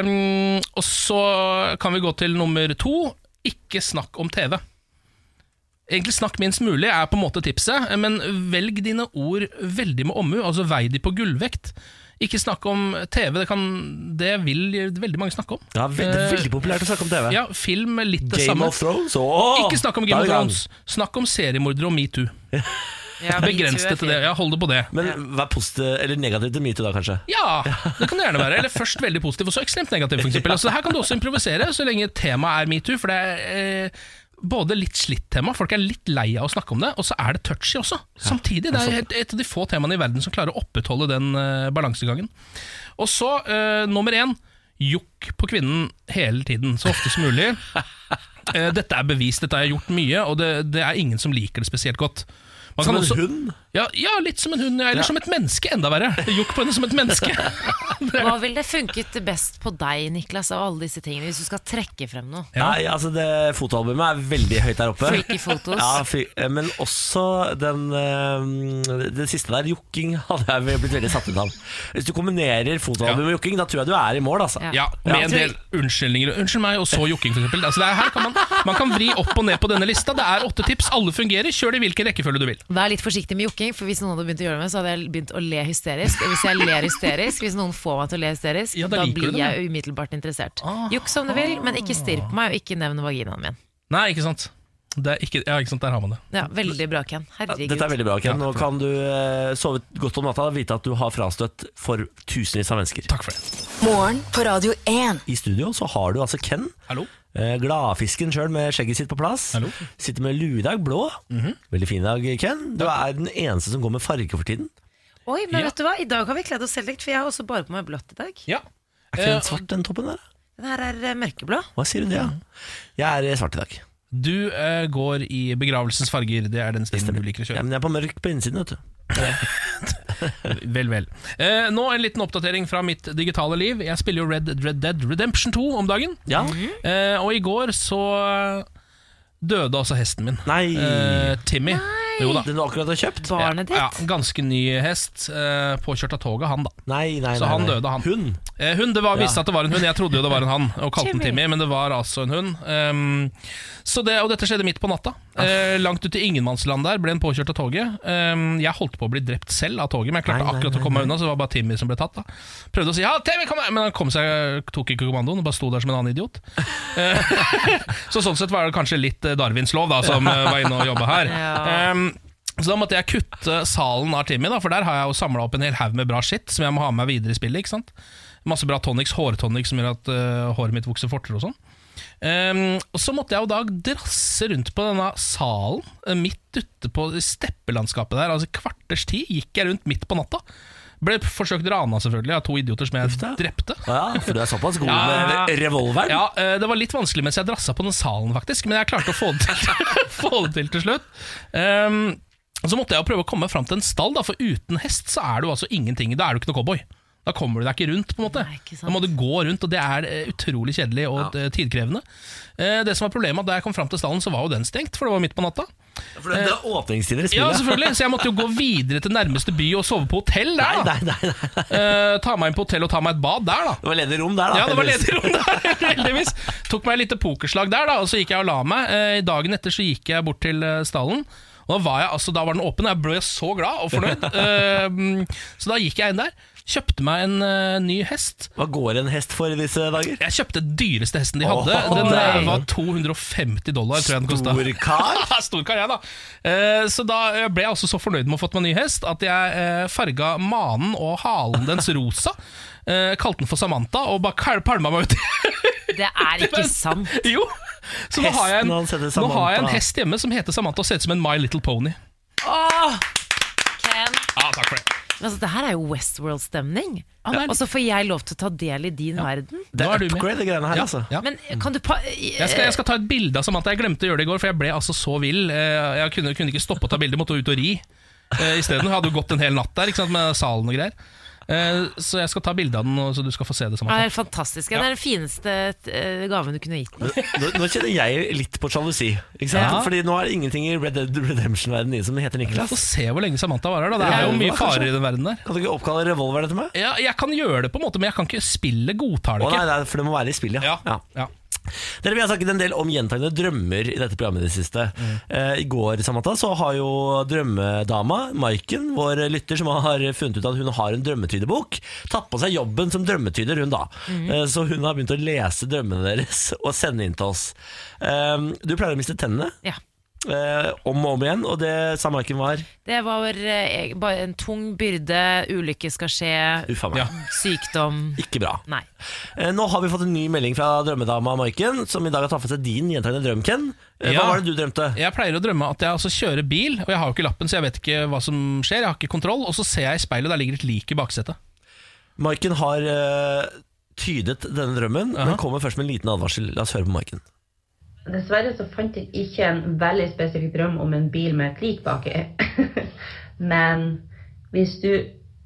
um, Og så kan vi gå til nummer to. Ikke snakk om TV. Egentlig snakk minst mulig er på en måte tipset, men velg dine ord veldig med omhu. Altså vei de på gullvekt. Ikke snakk om TV, det, kan, det vil veldig mange snakke om. Ja, veldig, er veldig populært å snakke om TV. Ja, film litt det Game samme. of Thrones? oh, Ikke snakk om Game of. Thrones. Snakk om seriemordere og metoo. *laughs* Ja, Begrens det til det. Ja, hold det på det. Men vær positiv eller negativ til metoo, da, kanskje? Ja, *laughs* det kan det gjerne være. Eller først veldig positiv, og så ekstremt negativ. For eksempel. *laughs* altså, her kan du også improvisere, så lenge temaet er metoo. For det er eh, både litt slitt tema, folk er litt lei av å snakke om det, og så er det touchy også. Samtidig. Det er et av de få temaene i verden som klarer å opprettholde den eh, balansegangen. Og så, uh, nummer én, jokk på kvinnen hele tiden, så ofte som mulig. Uh, *laughs* dette er bevist, dette har jeg gjort mye, og det, det er ingen som liker det spesielt godt. Som kan en også- hund? Ja, ja, litt som en hund, eller Ja. som et menneske, enda verre. Jokk på henne som et menneske. *laughs* Hva ville funket best på deg, Niklas, av alle disse tingene, hvis du skal trekke frem noe? Ja. Nei, altså det fotoalbumet er veldig høyt der oppe. Freaky photos. Ja, fri, eh, men også den eh, Det siste der, jokking, hadde jeg blitt veldig satt ut av. Hvis du kombinerer fotoalbum med jokking, da tror jeg du er i mål, altså. Ja. Ja, med Ja. en del unnskyldninger. Unnskyld meg, og så jokking, for eksempel. Altså, det er, her kan man, man kan vri opp og ned på denne lista. Det er åtte tips, alle fungerer. Kjør det i hvilken rekkefølge du vil. Vær litt forsiktig med jokking, for hvis noen hadde begynt å gjøre det med, så hadde jeg begynt å le hysterisk. Og hvis jeg ler hysterisk, hvis noen får meg til å le hysterisk, Ja, da da blir det, jeg umiddelbart interessert. Jukk som du vil, men ikke stirr på meg, og ikke nevn vaginaen min. Nei, ikke sant. Det er ikke, ja, ikke sant, Der har man det. Ja, Veldig bra, Ken. Herregud. Dette er veldig bra, Ken. Nå kan du eh, sove godt om natta og vite at du har frastøtt for tusenvis av mennesker. Takk for det. Morgen på Radio 1. I studio så har du altså Ken. Hallo? Eh, Gladfisken sjøl med skjegget sitt på plass. Hallo. Sitter med lue i dag, blå. Veldig fin dag, Ken. Du er den eneste som går med farge for tiden. Oi, men Ja. vet du hva? I dag har vi kledd oss selv likt, for jeg har også bare på meg blått i dag. Ja. Er ikke Eh, den svart, den toppen der? Den her er eh, mørkeblå. Hva sier du det, ja? Jeg er eh, svart i dag. Du uh, går i begravelsens farger. Det er den stilen du liker å Ja, men jeg er på mørk på innsiden, vet du. *laughs* Vel, vel. Eh, nå en liten oppdatering fra mitt digitale liv. Jeg spiller jo Red, Red Dead Redemption 2 om dagen. Ja? Eh, og i går så døde altså hesten min. Nei. Eh, Timmy. Jo da. Den du akkurat har kjøpt? Barnet Ja, ja, ganske ny hest. Eh, påkjørt av toget, han da. Nei, nei, Så nei, han nei. døde, han. Hun? Eh, hun, det var, Ja. visste at det var en hund. Jeg trodde jo det var en han, og *laughs* kalte den Timmy. Timmy, men det var altså en hund. Ehm, så det, og dette skjedde midt på natta. Eh, langt ut i ingenmannsland der ble han påkjørt av toget. Ehm, jeg holdt på å bli drept selv av toget, men jeg klarte Nei, nei, akkurat nei, å komme meg unna, så det var bare Timmy som ble tatt. da Prøvde å si 'ja, Timmy, kom her', men han kom seg, tok ikke kommandoen og bare sto der som en annen idiot. Eh, *laughs* så sånn sett var det kanskje litt eh, Darwins lov da som eh, var inne og jobba her. *laughs* Ja. Ehm, så da måtte jeg kutte salen av Timmy, da, for der har jeg jo samla opp en hel haug med bra shit som jeg må ha med meg videre i spillet. ikke sant? Masse bra tonics, hårtonics som gjør at uh, håret mitt vokser fortere og sånn. Ehm, og så måtte jeg jo da drasse rundt på denne salen, eh, midt ute på steppelandskapet der. Altså kvarters tid gikk jeg rundt midt på natta. Ble forsøkt rana, selvfølgelig, av to idioter som jeg drepte. Ja, for du er såpass god *laughs* Ja. med revolveren? Ja, eh, Det var litt vanskelig mens jeg drassa på den salen, faktisk, men jeg klarte å få det til, *laughs* få det til til slutt. Um, så måtte jeg jo prøve å komme fram til en stall, da, for uten hest så er du altså ingenting. Da er du ikke noe cowboy. Da kommer du deg ikke rundt. på en måte Nei. Da må du gå rundt, og det er eh, utrolig kjedelig og ja. tidkrevende. Eh, Det som var problemet Da jeg kom fram til stallen, så var jo den stengt, for det var midt på natta. For det, det er åpningstider i spillet. Ja, selvfølgelig Så jeg måtte jo gå videre til nærmeste by og sove på hotell der. da nei, nei, nei. Eh, Ta meg inn på hotell og ta meg et bad der, da. Det var ledig rom der, da. Ja, det var ledig rom der, *laughs* heldigvis. Tok meg et lite pokerslag der, da, og så gikk jeg og la meg. Eh, dagen etter så gikk jeg bort til eh, stallen. Og da var, jeg, altså, da var den åpen, og jeg ble så glad og fornøyd. *laughs* Eh, så da gikk jeg inn der, kjøpte meg en uh, ny hest. Hva går en hest for i disse dager? Jeg kjøpte dyreste hesten de hadde. Oh, Den eh, nei. var 250 dollar, tror jeg den kosta. *laughs* Storkar? Storkar, jeg, da. Uh, så da eh, ble jeg også så fornøyd med å ha fått meg ny hest at jeg uh, farga manen og halen dens rosa. Uh, *laughs* kalte den for Samantha og bare kal- palma meg ut. *laughs* Det er ikke sant. jo! Så nå har, jeg en, nå har jeg en hest hjemme som heter Samantha og ser ut som en My Little Pony. Åh, Ken. Ja, takk for det. Men Altså, det her er jo Westworld-stemning. Ja, er- Og så får jeg lov til å ta del i din verden. Det er du med. upgrade, greiene her, Ja, altså. ja. Men kan du pa Jeg skal, jeg skal ta et bilde av Samantha. Jeg glemte å gjøre det i går, for jeg ble altså så vill. Eh, Jeg kunne, kunne ikke stoppe å ta bilde, måtte ut og ri eh, isteden. Hadde jo gått en hel natt der ikke sant, med salen og greier. Eh, Så jeg skal ta bilde av den, så du skal få se det. Ja, det er fantastisk. Ja, Det er den fineste eh, gaven du kunne gitt meg. Nå, nå kjenner jeg litt på sjalusi. Ikke sant? Ja. Fordi nå er det ingenting i Red Dead Redemption-verdenen som heter Få Niklas. se hvor lenge Samantha varer. da Det er jo mye farer i den verden der. Kan du ikke oppkalle revolveren etter meg? Ja, jeg kan gjøre det på en måte, men jeg kan ikke spille godtar det ikke. Å nei, nei, for det må være i spill, ja. Ja, ja. ja. Dere, Vi har snakket en del om gjentagende drømmer i dette programmet det siste. Eh, I går Samantha, så har jo drømmedama, Maiken, vår lytter, som har funnet ut at hun har en drømmetydebok, tatt på seg jobben som drømmetyder, hun da. Eh, så hun har begynt å lese drømmene deres og sende inn til oss. Eh, du pleier å miste tennene Ja. Eh, om og om igjen, og det sa Maiken var Det var eh, bare en tung byrde. Ulykke skal skje. Uffa meg. Ja. Sykdom. Ikke bra. Nei. Eh, Nå har vi fått en ny melding fra drømmedama Maiken, som i dag har tatt for seg din gjentagende drøm, Ken. Eh, Hva var det du drømte? Jeg pleier å drømme at jeg altså kjører bil, og jeg har jo ikke lappen, så jeg vet ikke hva som skjer. Jeg har ikke kontroll, og så ser jeg i speilet, og der ligger et lik i baksetet. Maiken har eh, tydet denne drømmen, Aha. men kommer først med en liten advarsel. La oss høre på Maiken. Dessverre så fant jeg ikke en veldig spesifikk drøm om en bil med et lik baki. *laughs* Men hvis du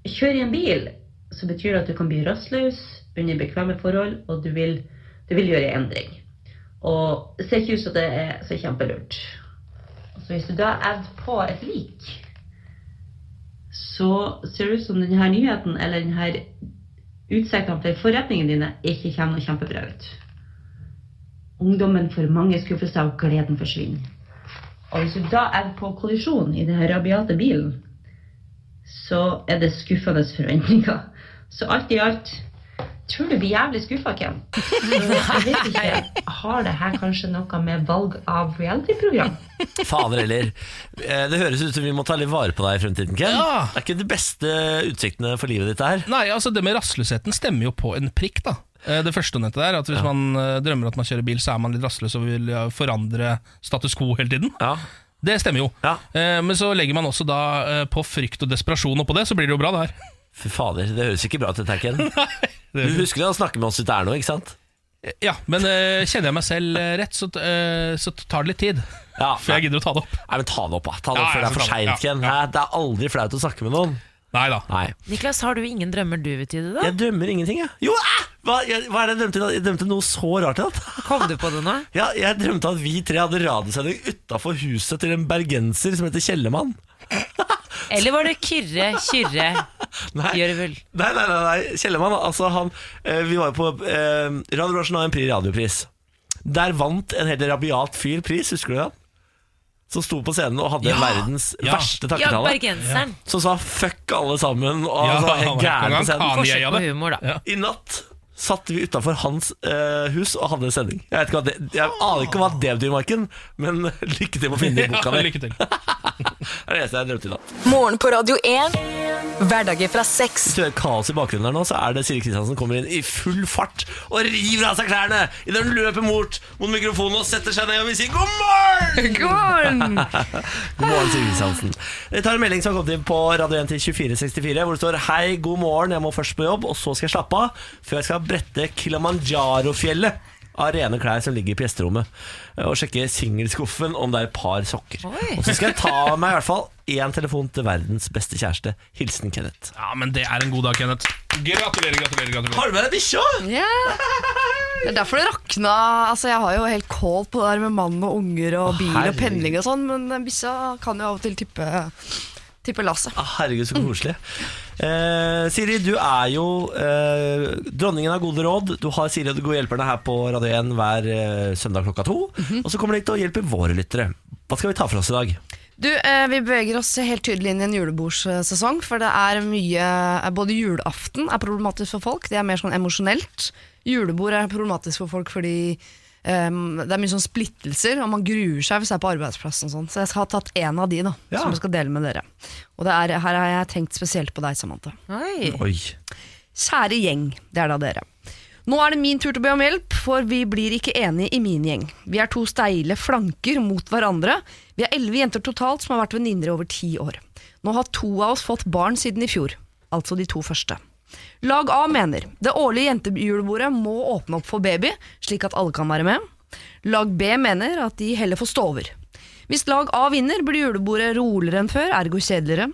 kjører i en bil, så betyr det at du kan bli rastløs under bekvemme forhold, og du vil, du vil gjøre en endring. Og det ser ikke ut som det er så kjempelurt. Så hvis du da adder på et lik, så ser det ut som denne nyheten eller denne utsiktene til forretningene dine ikke kommer noe kjempebra ut. Ungdommen får mange skuffelser, og gleden forsvinner. Og hvis du da er på kollisjon i denne rabiate bilen, så er det skuffende forventninger. Så alt i alt tror du blir jævlig skuffa, Ken. Jeg vet ikke, Har det her kanskje noe med valg av reality-program? Fader heller. Eh, Det høres ut som vi må ta litt vare på deg i fremtiden, Ken. Ja. Det er ikke de beste utsiktene for livet ditt her. Nei, altså det med rastløsheten stemmer jo på en prikk, da. Eh, Det første nettet der, at hvis man eh, drømmer at man kjører bil, så er man litt rastløs og vil forandre status quo hele tiden. Ja. Det stemmer jo. Ja. Eh, Men så legger man også da på frykt og desperasjon oppå det, så blir det jo bra, det her. Fy fader, det høres ikke bra ut, dette her, Ken. *laughs* Du husker å snakke med oss ut der nå, ikke sant? Ja, men uh, kjenner jeg meg selv rett, så, uh, så tar det litt tid Ja, før jeg gidder å ta det opp. Nei, men Ta det opp, da. Ta det Ja, opp før det er for seint, Ja, Ken. ja. Det er aldri flaut å snakke med noen. Nei da. Nei. Niklas, har du ingen drømmer du vil tyde, da? Jeg drømmer ingenting, jeg. Jo, æ! Hva, jeg, hva er det jeg drømte? i? Jeg drømte noe så rart i natt. *laughs* Kom du på det nå? Ja, jeg drømte at vi tre hadde radiosending utafor huset til en bergenser som heter Kjellemann. *laughs* Eller var det Kyrre Kyrre Nei. Gjørvel? Nei, nei, nei, nei. Kjellemann, altså han eh, Vi var jo på eh, Radio Bransjen har en pri radiopris. Der vant en helt rabiat fyr pris, husker du det? Som sto på scenen og hadde Ja, verdens ja. verste takketale. Ja, som sa 'fuck alle sammen' og Ja, altså, helt gæren på scenen. Forsøk på humor, da. Ja. I natt satt vi utafor hans eh, hus og hadde sending. Jeg, vet ikke hva det, jeg aner ikke hva det betyr, Marken, men *laughs* lykke til med å finne det *laughs* i boka Ja, di. lykke til. *laughs* Det er det eneste jeg drømte i natt. Morgen på Radio 1. Hverdager fra sex. Hvis du hører kaos i bakgrunnen her nå, så er det Siri Kristiansen kommer inn i full fart og river av seg klærne idet hun løper mot, mot mikrofonen og setter seg ned og vil si god morgen! God morgen, Siri Kristiansen. Vi tar en melding som har kommet inn på Radio 1 til 2464, hvor det står Hei, god morgen, jeg må først på jobb, og så skal jeg slappe av før jeg skal brette Kilimanjaro-fjellet av rene klær som ligger på gjesterommet, og sjekke singelskuffen om det er et par sokker. Oi. Og så skal jeg ta meg i hvert fall én telefon til verdens beste kjæreste. Hilsen Kenneth. Ja, men det er en god dag, Kenneth. Gratulerer, gratulerer. gratulerer Har du med deg bikkja? Ja. Det er derfor det rakna. Altså, jeg har jo helt kål på det der med mann og unger og bil og herregud. pendling og sånn, men den bikkja kan jo av og til tippe, tippe lasset. Ah, herregud, så koselig. Eh, Siri, du er jo eh, dronningen av gode råd. Du har Siri og de gode hjelperne her på Radio 1 hver eh, søndag klokka to. Og så kommer de til å hjelpe våre lyttere. Hva skal vi ta for oss i dag? Du, eh, Vi beveger oss helt tydelig inn i en julebordssesong, for det er mye eh, Både julaften er problematisk for folk, det er mer sånn emosjonelt. Julebord er problematisk for folk fordi eh, det er mye sånn splittelser, og man gruer seg hvis det er på arbeidsplassen. Sånn. Så jeg skal ha tatt én av de da, Ja. som jeg skal dele med dere. Og det er, her har jeg tenkt spesielt på deg, Samantha. Oi. Oi. Kjære gjeng, det er da dere. Nå er det min tur til å be om hjelp, for vi blir ikke enige i min gjeng. Vi er to steile flanker mot hverandre. Vi er elleve jenter totalt som har vært venninner i over ti år. Nå har to av oss fått barn siden i fjor, altså de to første. Lag A mener det årlige jentejulebordet må åpne opp for baby, slik at alle kan være med. Lag B mener at de heller får stå over. Hvis lag A vinner, blir julebordet roligere enn før, ergo kjedeligere.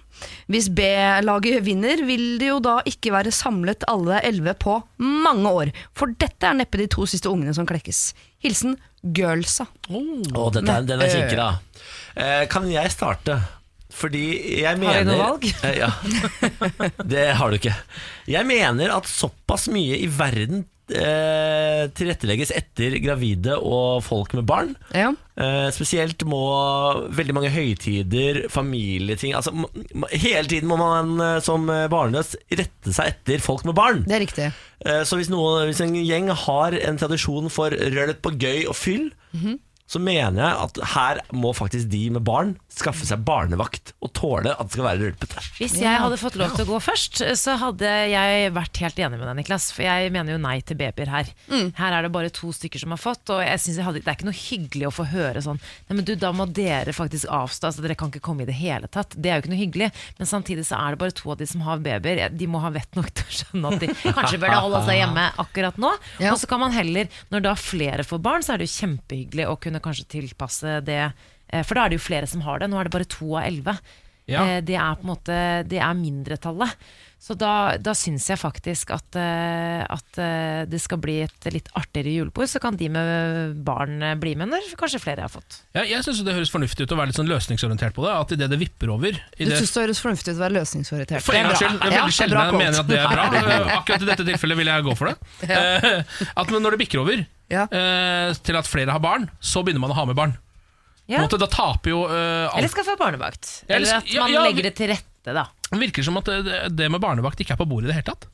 Hvis B-laget vinner, vil det jo da ikke være samlet alle elleve på mange år. For dette er neppe de to siste ungene som klekkes. Hilsen Girlsa. Oh, dette er, den er kinkig, da. Eh, kan jeg starte? Fordi jeg mener Har jeg noe valg? Eh, ja. *laughs* Det har du ikke. Jeg mener at såpass mye i verden eh, tilrettelegges etter gravide og folk med barn. Ja. Eh, spesielt må veldig mange høytider, familieting altså, Hele tiden må man eh, som barnløs rette seg etter folk med barn. Det er riktig. Eh, Så hvis, noen, hvis en gjeng har en tradisjon for rølet på gøy og fyll, så mener jeg at her må faktisk de med barn skaffe seg barnevakt og tåle at det skal være rølpete. Hvis jeg hadde fått lov til å gå først, så hadde jeg vært helt enig med deg, Niklas. For jeg mener jo nei til babyer her. Her er det bare to stykker som har fått, og jeg synes jeg hadde, det er ikke noe hyggelig å få høre sånn Nei, men du, da må dere faktisk avstå, altså dere kan ikke komme i det hele tatt. Det er jo ikke noe hyggelig. Men samtidig så er det bare to av de som har babyer. De må ha vett nok til å skjønne at de kanskje burde holde seg hjemme akkurat nå. Ja. Og så kan man heller, når da flere får barn, så er det jo kjempehyggelig å kunne kanskje tilpasse det. eh, For da er det jo flere som har det. Nå er det bare to av elleve. Ja. Eh, Det er på en måte Det er mindretallet. Så da, da syns jeg faktisk at, eh, at eh, det skal bli et litt artigere julebord. Så kan de med barn eh, bli med når kanskje flere har fått. Ja, jeg syns det høres fornuftig ut å være litt sånn løsningsorientert på det. At idet det vipper over i Du det, syns det høres fornuftig ut å være løsningsorientert. For en gangs skyld. Det er Ja, veldig sjelden jeg mener at det er bra. Akkurat i dette tilfellet vil jeg gå for det. Eh, At når det bikker over Ja. til at flere har barn, så begynner man å ha med barn. På Ja. en måte, da taper jo uh, alt. Eller skaffe barnevakt. Eller at ja, man ja, legger det til rette, da. Det virker som at det, med barnevakt ikke er på bordet i det hele tatt.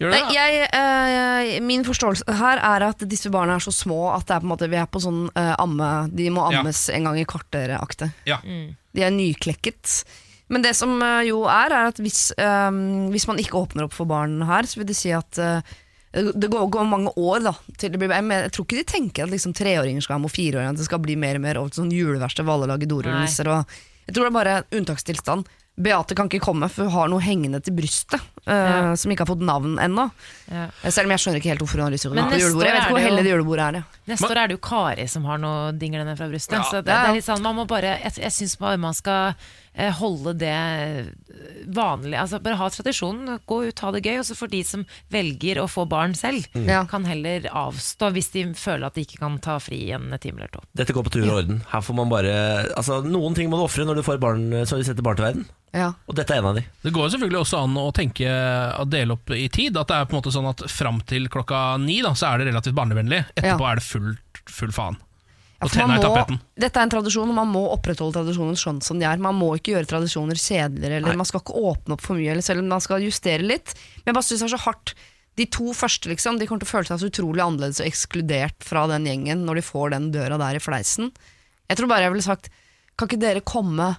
Gjør det Nei, jeg, eh, min forståelse her er at disse barna er så små at det er på en måte, vi er på sånn eh, amme De må Ja. ammes en gang i kvarteret-aktig. Ja. De er nyklekket. Men det som eh, jo er, er at hvis, hvis man ikke åpner opp for barn her, så vil det si at Det går, går mange år da til det blir Men jeg tror ikke de tenker at liksom treåringer skal ha med fireåringer, at det skal bli mer og mer over til sånn juleverksted hvor dorullnisser. og Jeg tror det er bare unntakstilstand. Beate kan ikke komme, for hun har noe hengende til brystet eh, som ikke har fått navn ennå. Ja. Selv om jeg skjønner ikke helt hvorfor hun har lyst til å gå på julebordet. Jeg vet ikke hvor heldig det julebordet er. Ja. Neste år er det jo Kari som har noe dinglende fra brystet. så det, Ja, ja. det er litt sånn, man må bare, jeg, jeg syns bare man skal holde det vanlig. Altså Bare ha tradisjonen, gå ut, ha det gøy. Og så for de som velger å få barn selv, mm. kan heller avstå hvis de føler at de ikke kan ta fri en time eller to. Dette går på tur og orden. Her får man bare Altså, Noen ting må du ofre når du får barn så du setter barn til verden. Ja. Og dette er en av de. Det går selvfølgelig også an å tenke å dele opp i tid. At det er på en måte sånn at Fram til klokka ni da, så er det relativt barnevennlig. Etterpå Ja. er det full, full faen. Ja, Og tenna i tapeten. dette er en tradisjon, og man må opprettholde tradisjonen sånn som de er. Man må ikke gjøre tradisjoner kjedeligere, eller man skal ikke åpne opp for mye, eller selv om man skal justere litt. Men jeg bare synes det er så hardt. De to første liksom, de kommer til å føle seg så utrolig annerledes og ekskludert fra den gjengen når de får den døra der i fleisen. Jeg tror bare jeg ville sagt, kan ikke dere komme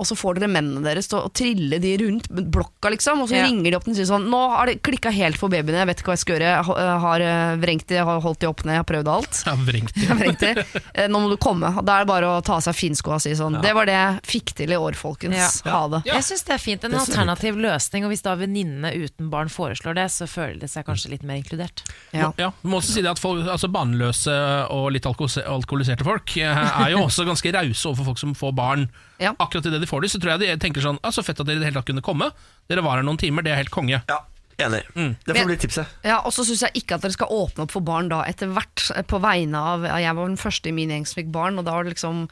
og så får dere mennene deres til å trille de rundt blokka, liksom. Og så Ja. ringer de opp og sier sånn Nå har det klikka helt for babyene, jeg vet ikke hva jeg skal gjøre. Jeg har eh, vrengt de, har holdt de opp ned, jeg har prøvd alt. *laughs* Ja, vrengt. *laughs* Jeg har vrengt de. Eh, Nå må du komme. Da er det bare å ta av seg finskoa og si sånn Det var det jeg fikk til i år, folkens. Ja. Ha det. Jeg syns det er fint. En Det alternativ løsning. Og hvis da venninnene uten barn foreslår det, så føler de seg kanskje litt mer inkludert. Ja. Ja, du må også si det at folk, altså Barnløse og litt alkoholiserte folk eh, er jo *laughs* også ganske rause overfor folk som får barn. Ja. Akkurat idet de får de, så tror jeg de tenker sånn ah, Så fett at dere i det hele tatt kunne komme. Dere var her noen timer, det er helt konge. Ja, Enig. Det får bli tipset. Ja, og så syns jeg ikke at dere skal åpne opp for barn da etter hvert, eh, på vegne av Jeg var den første i min gjeng som fikk barn, og da var det liksom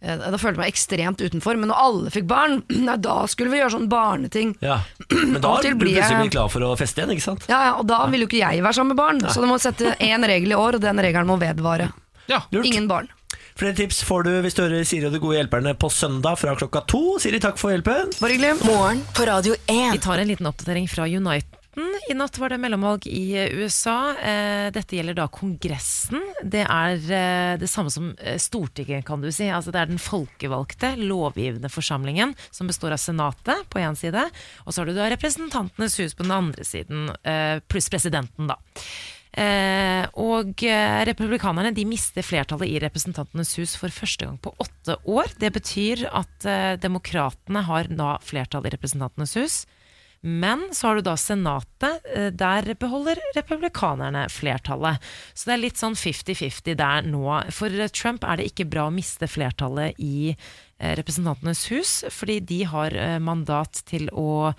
eh, Da følte jeg meg ekstremt utenfor. Men når alle fikk barn, *clears throat* nei, da skulle vi gjøre sånn barneting. Ja. *clears throat* Men da er du plutselig klar for å feste igjen, ikke sant? Ja, ja, Og da vil jo ikke jeg være sammen med barn, så du må sette én regel i år, og den regelen må vedvare. Ja, Lurt. Ingen barn. Flere tips får du hvis du hører Siri og de gode hjelperne på søndag fra klokka to. Siri, takk for hjelpen. Bare hyggelig. Morgen på Radio 1. Vi tar en liten oppdatering fra Unite. I natt var det mellomvalg i USA. Eh, Dette gjelder da Kongressen. Det er eh, det samme som eh, Stortinget, kan du si. Altså det er den folkevalgte, lovgivende forsamlingen som består av Senatet på én side, og så har du da Representantenes hus på den andre siden, eh, pluss presidenten, da. Eh, og eh, republikanerne de mister flertallet i Representantenes hus for første gang på åtte år. Det betyr at eh, demokratene har da flertall i Representantenes hus. Men så har du da Senatet, eh, der beholder republikanerne flertallet. Så det er litt sånn 50-50 der nå. For Trump er det ikke bra å miste flertallet i Representantenes hus, fordi de har mandat til å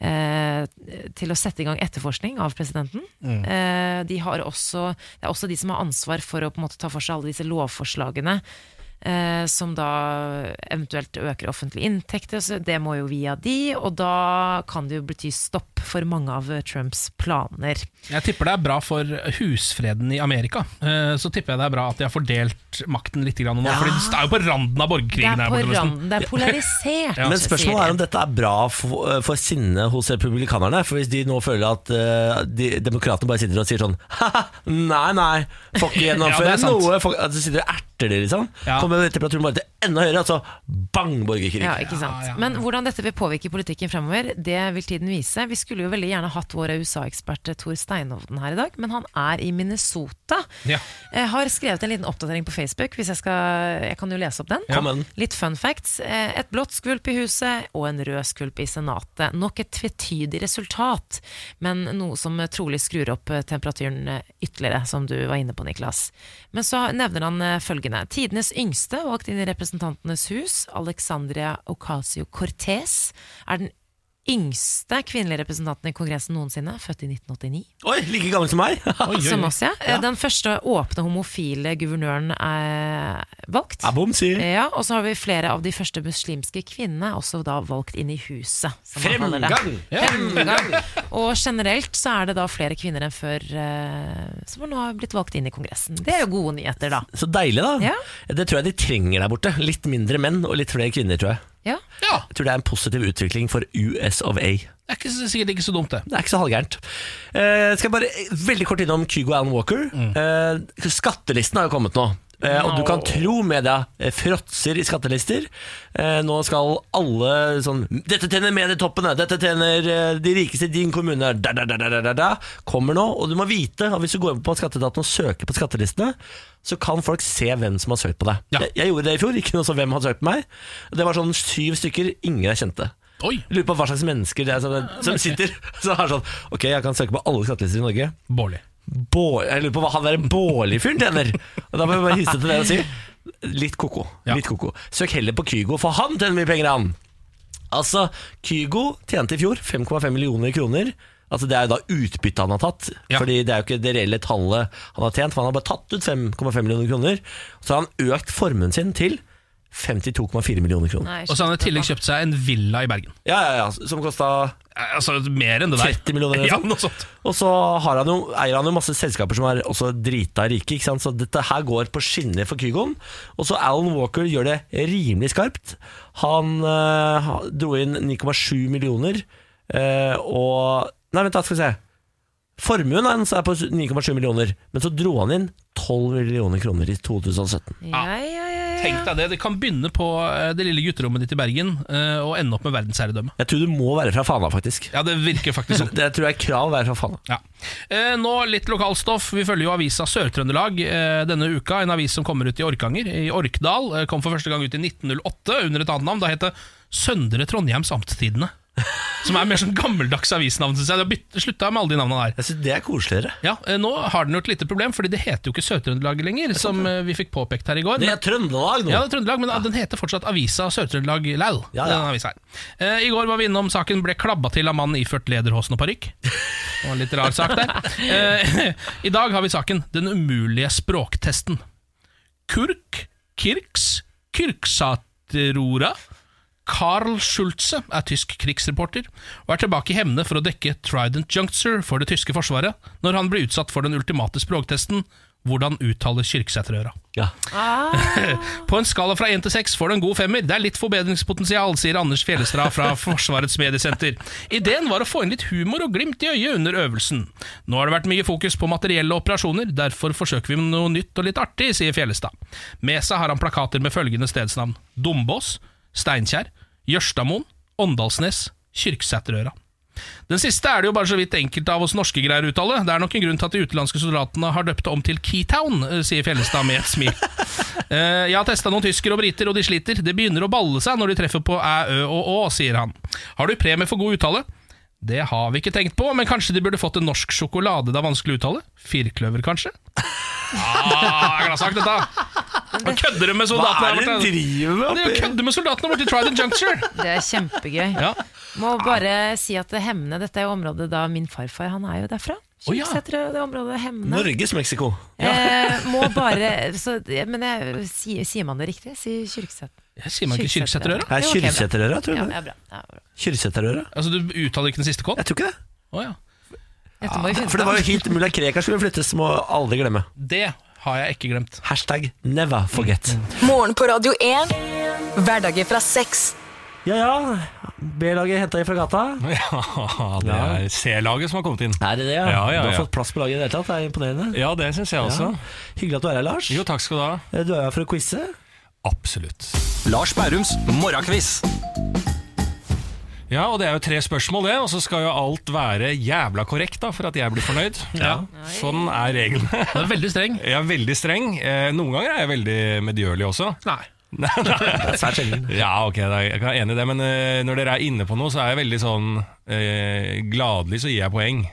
til å sette i gang etterforskning av presidenten. Eh, de har også, det er også de som har ansvar for å ta for seg alle disse lovforslagene. Eh, som da eventuelt øker offentlige inntekter. Så det må jo via de, og da kan det jo bety stopp for mange av Trumps planer. Jeg tipper det er bra for husfreden i Amerika. Eh, Så tipper jeg det er bra at de har fordelt makten litt grann nå. Fordi det er jo på randen av Det borgerkrigen. er her på randen, det er polarisert. Men spørsmålet er om dette er bra for, for sinnet hos republikanerne. For hvis de nå føler at uh, de, demokratene bare sitter og sier sånn *laughs* Haha, nei, nei, får ikke *laughs* gjennomføre ja, noe. Folk, at de sitter og erter det, liksom. Ja. Kommer temperaturen bare til enda høyere, altså bang, borgerkrig. Ja, ikke sant. Ja, ja. Men hvordan dette vil påvirke politikken fremover, det vil tiden vise. Vi skulle jo veldig gjerne hatt vår USA-ekspert Tor Steinovden her i dag, men han er i Minnesota. Ja. Jeg har skrevet en liten oppdatering på Facebook, hvis jeg skal Jeg kan jo lese opp den. Kom. Litt fun facts. Eh, Et blått skvulp i huset og en rød skvulp i Senatet. Nok et tvetydig resultat, men noe som trolig skrur opp eh, temperaturen eh, ytterligere, som du var inne på, Niklas. Men så nevner han eh, følgende. Tidenes yngste valgt inn i Representantenes hus, Alexandria Ocasio-Cortez, er den yngste kvinnelige representanten i Kongressen noensinne, født i 1989. Oi, like gammel som meg! Oi, oi, Som oss, ja. ja. Den første åpne homofile guvernøren er valgt. Abom sier Ja, og så har vi flere av de første muslimske kvinnene også da valgt inn i huset. som man det. Fremgang! Fremgang. Og generelt så er det da flere kvinner enn før eh, som nå har blitt valgt inn i Kongressen. Det er jo gode nyheter, da. Så deilig, da. Ja. Det tror jeg de trenger der borte. Litt mindre menn og litt flere kvinner, tror jeg. Ja. Ja, Jeg tror det er en positiv utvikling for US of A. det er ikke, sikkert ikke så dumt, det. Det er ikke så halvgærent. Eh, skal jeg bare eh, veldig kort innom Kygo Alan Walker. Eh, skattelisten har jo kommet nå. Eh, og du kan tro media eh, fråtser i skattelister. Eh, nå skal alle sånn 'Dette tjener medietoppene! Dette tjener eh, de rikeste i din kommune!' Da, da, da, da, da, da. Kommer nå. Og du må vite at hvis du går inn på Skatteetaten og søker på skattelistene, så kan folk se hvem som har søkt på deg. Ja. Jeg, jeg gjorde det i fjor. Ikke noe som hvem har søkt på meg. Det var sånn syv stykker ingen jeg kjente. Oi, lurer på hva slags mennesker det er som, som sitter *laughs* Så har sånn Ok, jeg kan søke på alle skattelister i Norge. Bårli. Bård, jeg lurer på hva han der Bårli-fyren tjener. Og da må jeg bare hisse til det og si litt koko. Ja. Litt koko. Søk heller på Kygo, for han tjener mye penger, han. Altså, Kygo tjente i fjor 5,5 millioner kroner. Altså Det er jo da utbyttet han har tatt. Ja. Fordi det er jo ikke det reelle tallet han har tjent. For han har bare tatt ut 5,5 millioner kroner. Så har han økt formuen sin til 52,4 millioner kroner. Nei, Og så har han i tillegg kjøpt seg en villa i Bergen. Ja, ja, ja, Som kosta Altså mer enn det der. 30 millioner eller sånt. noe sånt. Og så har han jo, eier han jo masse selskaper som er også drita rike. Ikke sant? Så dette her går på skinner for Kygon. Og så Alan Walker gjør det rimelig skarpt. Han eh, dro inn 9,7 millioner, eh, og Nei, vent, da skal vi se. Formuen hans er på 9,7 millioner, men så dro han inn 12 millioner kroner i 2017. Ja, ja, ja, ja. Tenk deg det. Det kan begynne på eh, det lille gutterommet ditt i Bergen eh, og ende opp med verdensherredømme. Jeg tror du må være fra Fana, faktisk. Ja, det virker faktisk sånn. *laughs* Det tror jeg er krav å være fra Fana. Ja. Eh, nå litt lokalstoff. Vi følger jo avisa Sør-Trøndelag denne uka. En avis som kommer ut i Orkanger. I Orkdal. Kom for første gang ut i 1908 under et annet navn. Da het det Søndre Trondheims Amtstidene. Som er mer sånn gammeldags avisnavn. Synes jeg. Det har slutta med alle de navnene der. Jeg synes Det er koseligere. Ja, eh, Nå har den jo et lite problem, Fordi det heter jo ikke Sør-Trøndelag lenger, som eh, vi fikk påpekt her i går. Det er Trøndelag nå. ja, det er Trøndelag, men den heter fortsatt Avisa Sør-Trøndelag Lal. Ja, ja. denne avisa her. Eh, I går var vi innom saken ble klabba til av mannen iført lederhosen og parykk. Det var en litt rar sak der. Eh, *laughs* I dag har vi saken Den umulige språktesten. Kurk Kirks Kyrksaterora Carl Schulze er tysk krigsreporter og er tilbake i Hemne for å dekke Trident Juncture for det tyske forsvaret når han blir utsatt for den ultimate språktesten hvordan uttaler Kyrksæterøra. Ja. *laughs* På en skala fra 1 til 6 får du en god femmer. Det er litt forbedringspotensial, sier Anders Fjellestad fra *laughs* Forsvarets mediesenter. Ideen var å få inn litt humor og glimt i øyet under øvelsen. Nå har det vært mye fokus på materielle operasjoner, derfor forsøker vi med noe nytt og litt artig, sier Fjellestad. Med seg har han plakater med følgende stedsnavn. Dombås, Steinkjer, Jørstadmoen, Åndalsnes, Kyrksæterøra. Den siste er det jo bare så vidt enkelte av oss norske greier å uttale. Det er nok en grunn til at de utenlandske soldatene har døpt det om til Keytown, eh, sier Fjellestad med et smil. *laughs* Eh, Jeg har testa noen tyskere og briter, og de sliter. Det begynner å balle seg når de treffer på æ, ø og å, sier han. Har du premie for god uttale? Det har vi ikke tenkt på, men kanskje de burde fått en norsk sjokolade det er vanskelig å uttale? Firkløver, kanskje? Ah, Glassakt, dette! Han kødder med Hva soldatene. er det her borte. driver med? Det kødder med soldatene borti Trident Juncture! Det er kjempegøy. Ja. Må bare si at Hemne, dette er jo området da min farfar han er jo derfra. Oh, ja. Det området Hemne. Norges Mexico. Eh, må bare så, Men jeg, sier, sier man det riktig? Sier Kyrksæter. Jeg sier man ikke Kyrksæterøra? Det er Jo, ok, bra. Tror Ja, bra. Ja, bra. Altså, du uttaler ikke den siste K-en? Jeg tror ikke det. Å ja. Dette må vi finne For det var jo ut av. at Krekar skulle flyttes, må aldri glemme. Det har jeg ikke glemt. Hashtag never forget. Morgen på Radio 1. Hverdager fra seks. Ja ja, B-laget henta i fra gata. *laughs* Ja, det er C-laget som har kommet inn. Er det det, ja? Ja, ja, Du har ja. fått plass på laget i det hele tatt, det er imponerende. Ja, det syns jeg også. Ja. Hyggelig at du er her, Lars. Jo, takk skal du ha. Eh, Du er her for å quize. Absolutt. Lars Bærums morgenkviss. Ja, og det er jo tre spørsmål, det, og så skal jo alt være jævla korrekt da, for at jeg blir fornøyd. Ja, Sånn er reglene. Du er veldig streng. *laughs* Jeg er veldig streng. Eh, Noen ganger er jeg veldig medgjørlig også. Nei. *laughs* Svært sjelden. Ja, ok, jeg jeg er enig i det, men eh, når dere er inne på noe, så er jeg veldig sånn eh, Gladelig så gir jeg poeng.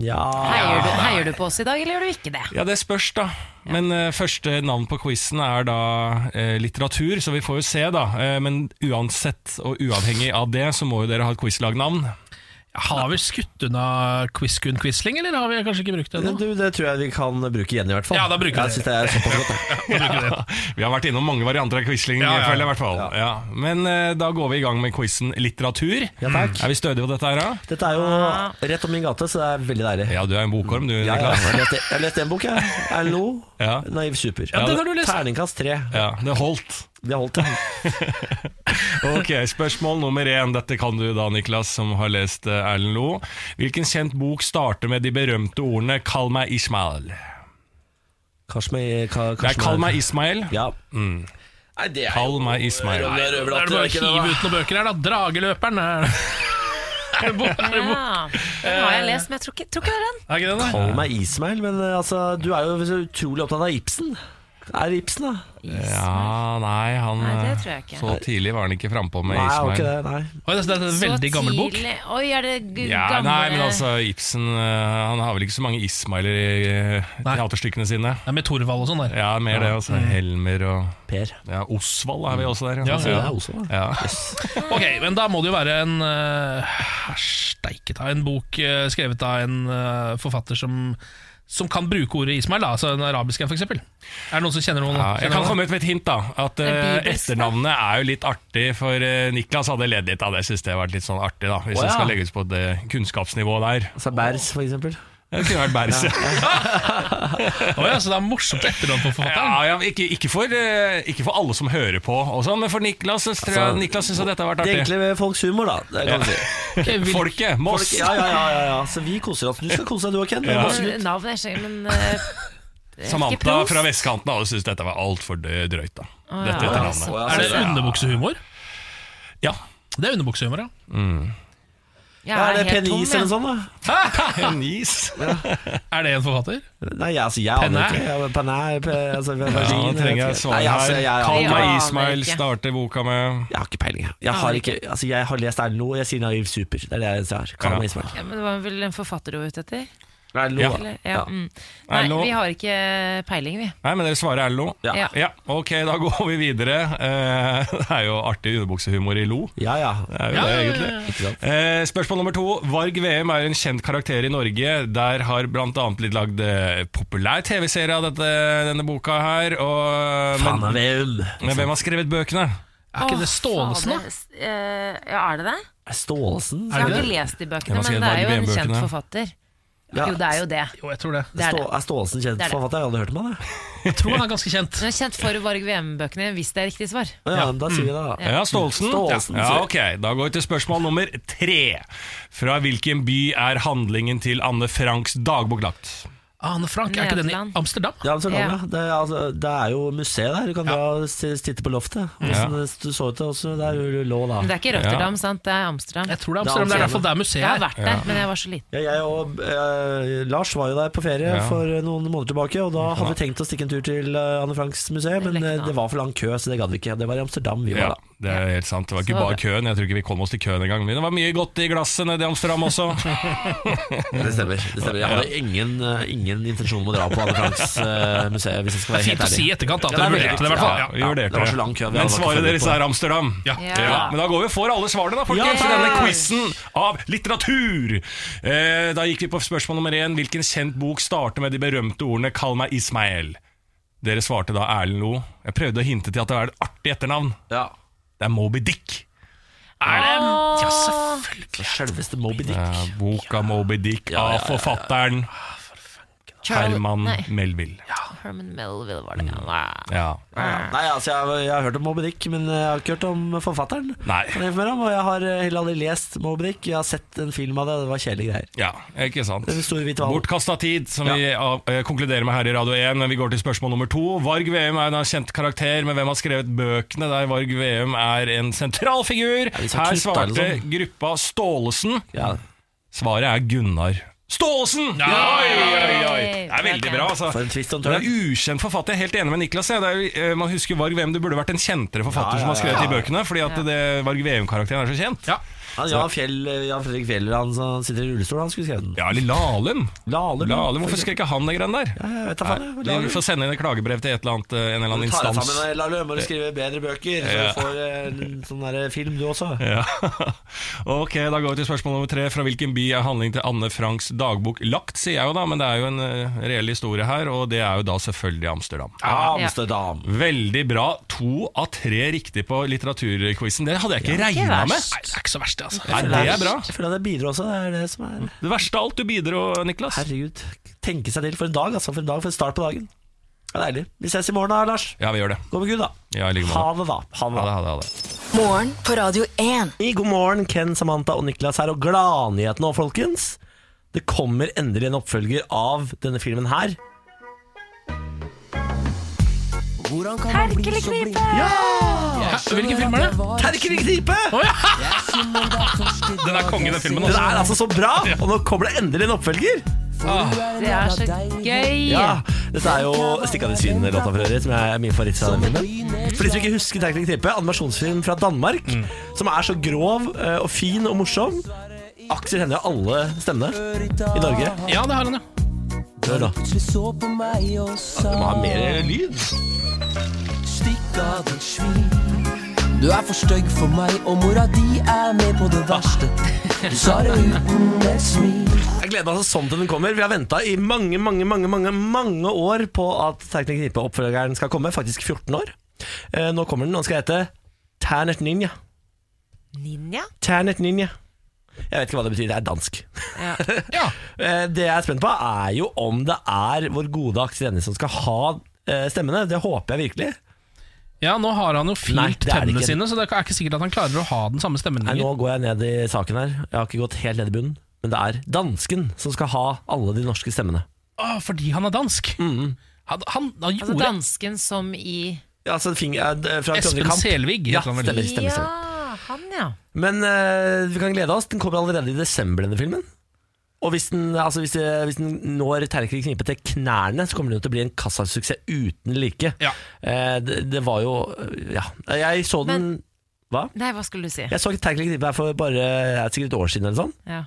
Ja Heier du, heier du på oss i dag, eller gjør du ikke det? Ja, det spørs, da. Men uh, første navn på quizen er da uh, litteratur, så vi får jo se, da. Uh, men uansett og uavhengig av det, så må jo dere ha et quizlagnavn. Har vi skutt unna Quizkun Quisling, eller har vi kanskje ikke brukt det ennå? du, det tror jeg vi kan bruke igjen, i hvert fall. Ja, da bruker vi jeg det. det er såpass godt. ja, *laughs* det. *laughs* Vi har vært innom mange varianter av quisling, Ja, ja, føler jeg i hvert fall. Ja. Men uh, da går vi i gang med quizen litteratur. Ja, takk. Er vi stødige på dette her, da? Dette er jo rett om min gate, så det er veldig deilig. Ja, du er en bokorm, du, Ja, ja, jeg har lest- én en bok, jeg. Erlend Loe. Ja. Naiv super. Ja, den har du lest. Terningkast tre. Ja, det holdt. Det holdt, det. *laughs* Ok, Spørsmål nummer én. Dette kan du da, Niklas, som har lest eh, Erlend Loe. Hvilken kjent bok starter med de berømte ordene 'Kall meg Ishmael'? Kashmir, ka, Det er Kall meg Ismail'. Ja. Mm. Nei, det er Kall meg Ismail. Nei, Da er det bare å hive ut noen bøker her, da. Drageløperen. Er *laughs* det, er bok? er det, bok? Ja, den har jeg lest, men jeg tror ikke, tror ikke det er den. Er ikke det. Kall meg Ismail, men eh, altså, du er jo utrolig opptatt av Ibsen. Er det Ibsen, da? Ja, nei, han Nei, det tror jeg ikke. Så tidlig var han ikke frampå med Nei, var ikke det, nei. Oi, det, det er en veldig Så gammel bok. Oi, er det g- Ja, gamle nei, men altså, Ibsen eh, Han har vel ikke så mange Ismailer i eh, Nei. teaterstykkene sine. Er med Thorvald og sånn der. Ja, mer det. Altså, Helmer og Per. ja, Osvald er vi også der. Ja, Det ja. også, da. Ja. *laughs* Ok, men da må det jo være en uh, Steike ta en bok uh, skrevet av en uh, forfatter som som kan bruke ordet Ismail, da, altså den arabiske f.eks. Er det noen som kjenner noen? Ja, jeg kan komme ut med et hint. da At da. Etternavnet er jo litt artig, for uh, Niklas hadde ledd litt av det. Synes det har vært litt sånn artig da Hvis Å, det skal legges på det kunnskapsnivået der. Altså Bers for eksempel. Det kunne vært. Ja. *laughs* Å ja, så det er morsomt etternavn på forfatteren? Ja, ja, ikke, ikke, for, eh, ikke for alle som hører på, og sånn, men for Niklas så tror jeg Altså, Niklas at dette har vært artig. Det er egentlig med folks humor, da. Det kan ja. *laughs* si. Okay, vil- Folket, Moss. Folk, ja, ja, ja, ja, ja. Så vi koser oss. Du skal kose deg, du og Ken. Er Ja. Navnet er ikke men *laughs* uh, Samantha fra vestkanten hadde syntes dette var altfor drøyt. da Å, Dette etternavnet. Er det underbuksehumor? Ja. Det er underbuksehumor, ja. Jeg Ja, er det helt tom, penis eller noe sånt, da? *laughs* Penis. Er det en forfatter? Nei, altså, jeg aner ikke. Jeg- Penæ, pe- altså, Ja, vagin, nå trenger jeg svar altså, her. Kall meg Ismail starte boka med jeg har ikke peiling. jeg. Har, ikke, altså, jeg har lest Erlend Loe, jeg sier Naiv Super. Det er det jeg har. Kall Ja. meg Ismail. Ja, men det var vel en forfatter du var ute etter? Erlend Ja. Eller? Ja. Mm. Nei, LO. vi har ikke peiling, vi. Nei, men dere svarer LO? Ja. Ja. Ja, ok, da går vi videre. Eh, *laughs* det er jo artig underbuksehumor i Lo. Ja, ja. Det er jo Ja, det, ja, ja, egentlig. Eh, spørsmål nummer to. Varg VM er en kjent karakter i Norge. Der har annet blitt lagd eh, populær TV-serie av dette, denne boka her. Og, av men, veum. men hvem har skrevet bøkene? Er ikke det Staalesen, da? Eh, ja, er det det? Stålsen? Jeg har ikke lest de bøkene, men det er jo en kjent forfatter. Ja. Jo, det er jo det. Jo, jeg tror det. det, er, Stå, er Stålsen kjent Det er det. forfatter? Jeg hadde hørt om han. jeg. *laughs* Jeg tror han er ganske kjent. Den er kjent for Varg VM-bøkene, hvis det er riktig svar. Ja, Ja. Da sier vi det, da. Ja, Staalesen. Ja, sier ok, Da går vi til spørsmål nummer tre. Fra hvilken by er handlingen til Anne Franks dagbok lagt? Ane Frank, er ikke den i Amsterdam? Ja, Amsterdam, Ja. ja. Det, er, altså, det er jo museet der. Du kan dra titte på loftet. Ja. Hvordan det så ut også der du lå da. Men det er ikke Rotterdam, sant? Det er Amsterdam. Jeg tror det er Det er Amsterdam. Det er derfor det er museet Jeg har vært der, men jeg var så liten. Ja, jeg og eh, Lars var jo der på ferie Ja. for noen måneder tilbake, og da hadde vi tenkt å stikke en tur til eh, Anne Franks museum, men eh, det var for lang kø, så det gadd vi ikke. Det var i Amsterdam vi Ja, var da. Det er helt sant. Det var ikke bare køen. Jeg tror ikke vi kom oss til køen engang. Men det var mye godt i glasset nede i Amsterdam også. *laughs* Det stemmer. det stemmer Jeg hadde ingen, eh, ingen intensjon om å dra på Anne Franks eh, museum, hvis jeg skal Det være helt fint å si i etterkant at Ja, dere det er vurderte det, i hvert fall. Ja, Ja. det var så lang kø, Men svaret deres er Amsterdam. Ja. Ja. Men da går vi for alle svarene, da, folkens, Ja! i denne quizen av litteratur. Eh, da gikk vi på spørsmål nummer én. Hvilken kjent bok starter med de berømte ordene 'Kall meg Ismael'? Dere svarte da Erlend Lo. Jeg prøvde å hinte til at det var et artig etternavn. Ja. Det er Moby Dick. Er det Ja, selvfølgelig. Selveste Moby Dick. Boka Moby Dick av forfatteren Charles- Herman nei, Melville. Herman Melville var det. Ja. Ja. Ja. Nei, altså jeg, jeg har hørt om Moby Dick, men jeg har ikke hørt om forfatteren. Nei. Om, Og jeg har eh, heller aldri lest Moby Dick. Jeg har sett en film av det, det var kjedelige greier. ja, ikke sant. Er. Bortkasta tid, som vi av- eh, konkluderer med her i Radio 1. Men vi går til spørsmål nummer to. Varg Veum er en kjent karakter, men hvem har skrevet bøkene der Varg Veum er en sentral figur? Her svarte gruppa Stålesen. Ja. Svaret er Gunnar Staalesen! Det er veldig bra, altså. For en twist on Det er ukjent forfatter. Jeg er helt enig med Niklas. jeg. Det er, jo- eh, man husker Varg Veum. Det burde vært en kjentere forfatter Ja, ja, som har skrevet de bøkene, fordi at det, Varg Veum-karakteren er så kjent. Ja. Han, Jan, Fjell, eh, Jan Fredrik Fjeller, han som sitter i rullestol, han skulle skrevet den. Ja, eller Lahlum. Lahlum. Lahlum, Hvorfor skrev ikke han de greiene der? Ja, jeg vet da faen. jeg. Nei, Vi får sende inn et klagebrev til et eller annet, eh, en eller annen instans. Du tar deg instans. sammen, Lahlum, og du skriver bedre bøker, så Ja. du får eh, en sånn der film du også. Ja. *laughs* Ok, Da går vi til spørsmål nummer tre. Fra hvilken by er handling til Anne Franks dagbok lagt, sier jeg jo da, men det er jo en reell historie her, og det er jo da selvfølgelig Amsterdam. Amsterdam. Veldig bra. To av tre riktig på litteraturquizen. Det hadde jeg ikke regna med. Nei, det er ikke så verst, det, altså. Nei, det er bra. Jeg føler at det bidro også. Det er det som er Det verste av alt du bidro, Niklas. Herregud. Tenke seg til for en dag, altså. For en dag, for en start på dagen. Det er deilig. Vi ses i morgen da, Lars. Ja, vi gjør det. Gå med Gud, da. Ja, i like måte. Ha det, da. Ha det, Ha da. det, ha det, ha det. Morgen på Radio 1. I God morgen, Ken, Samantha og Niklas her, og gladnyheten nå, folkens. Det kommer endelig en oppfølger av denne filmen her. Terkelknipe! Ja! Hvilken film er det? Terkelknipe! Den er konge, den filmen. Den Altså. er altså så bra, og nå kommer det endelig en oppfølger. Det er så gøy! Ja, Dette er jo Stikk av de svin-låta for øvrig, som er min favoritt av den. For de som ikke husker Terkelknipe, animasjonsfilm fra Danmark, som er så grov eh, og fin og morsom. Aksel Hennie har alle stemmene i Norge. Ja, det har han, ja. Hør da. Du må ha mer lyd. Du er for stygg for meg, og mora di er med på det verste. Du sa det uten et smil. Jeg gleder meg sånn til den kommer. Vi har venta i mange mange, mange, mange, mange år på at Terkelknipe-oppfølgeren skal komme. Faktisk 14 år. Eh, Nå kommer den, og den skal hete Ternet Ninja. Ninja? Ternet Ninja. Jeg vet ikke hva det betyr, det er dansk. Ja. *laughs* ja. Eh, Det jeg er spent på, er jo om det er vår gode Aksel Hennie som skal ha eh, stemmene. Det håper jeg virkelig. Ja, nå har han jo filt Nei, tennene sine, så det er ikke sikkert at han klarer å ha den samme stemmen Nei, lenger. nå går jeg ned i saken her. Jeg har ikke gått helt ned i bunnen. Men det er dansken som skal ha alle de norske stemmene. Å, fordi han er dansk. Han, han, han Altså dansken som i Ja, altså, fing, fra Espen Selvig, Ja, han stemmer, stemmer, stemmer. Ja, han, ja. Men uh, vi kan glede oss. Den kommer allerede i desember, denne filmen. Og hvis den, altså hvis, det, hvis den når Terkel Knipe til knærne, så kommer den jo til å bli en kassasuksess uten like. Ja. Eh, det, det var jo Ja. Jeg så den Men- Hva? Nei, hva skulle du si? Jeg så Terkel Knipe her for bare ja, sikkert et år siden eller sånn. Ja.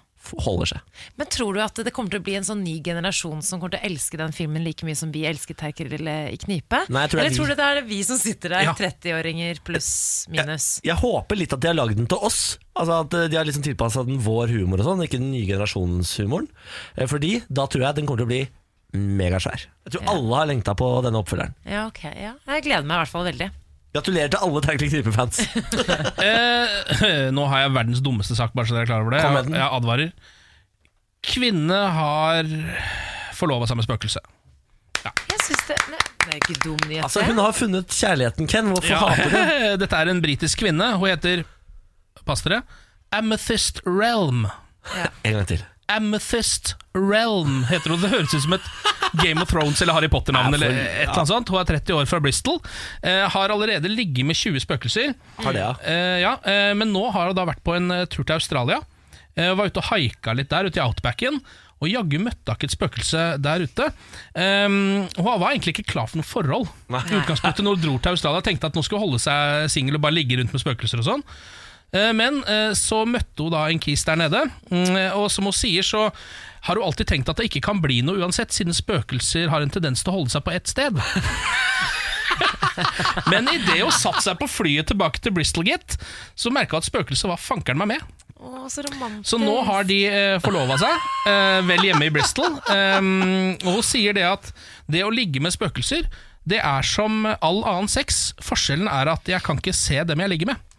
Holder seg. Men tror du at det kommer til å bli en sånn ny generasjon som kommer til å elske den filmen like mye som vi elsker Terkel i knipe? Nei, jeg tror er Eller vi. tror du det er vi som sitter der, Ja. 30-åringer pluss minus? Jeg håper litt at de har lagd den til oss. Altså At eh, de har liksom tilpassa den vår humor og sånn, ikke den nye generasjonens humoren. Eh, Fordi da tror jeg den kommer til å bli megasvær. Jeg tror Ja. alle har lengta på denne oppfølgeren. Ja, ok. Ja. Jeg gleder meg i hvert fall veldig. Gratulerer til alle Terkel Knipe-fans. *laughs* Eh, nå har jeg verdens dummeste sak, bare så dere er klar over det. Jeg, jeg advarer. Kvinne har forlova seg med spøkelse. Jeg synes det, men, det er ikke dum nyhet. Altså. Hun har funnet kjærligheten, Ken. Hvorfor Ja. hater du? *laughs* Dette er en britisk kvinne. Hun heter Pass dere. Amethyst Realm. En gang til. Amethyst Realm heter hun. Det høres ut som et Game of Thrones eller Harry Potter-navn. Eller et eller annet sånt Hun er 30 år fra Bristol. Eh, har allerede ligget med 20 spøkelser. Har det, ja. Eh, ja, eh, men nå har hun da vært på en eh, tur til Australia. Eh, var ute og haika litt der, ute i outbacken. Og jaggu møtte hun ikke et spøkelse der ute. Um, hun var egentlig ikke klar for noe forhold. I utgangspunktet når hun dro til Australia Tenkte at nå skulle hun holde seg singel og bare ligge rundt med spøkelser og sånn. Eh, Men eh, så møtte hun da en kis der nede, Mm, og som hun sier, så har hun alltid tenkt at det ikke kan bli noe uansett, siden spøkelser har en tendens til å holde seg på ett sted. *laughs* Men idet hun satte seg på flyet tilbake til Bristol, gitt, så merka hun at spøkelset var fankeren meg med. Å, så. Så nå har de eh, forlova seg, eh, vel hjemme i Bristol. Um, og hun sier det at det å ligge med spøkelser, det er som all annen sex. Forskjellen er at jeg kan ikke se dem jeg ligger med.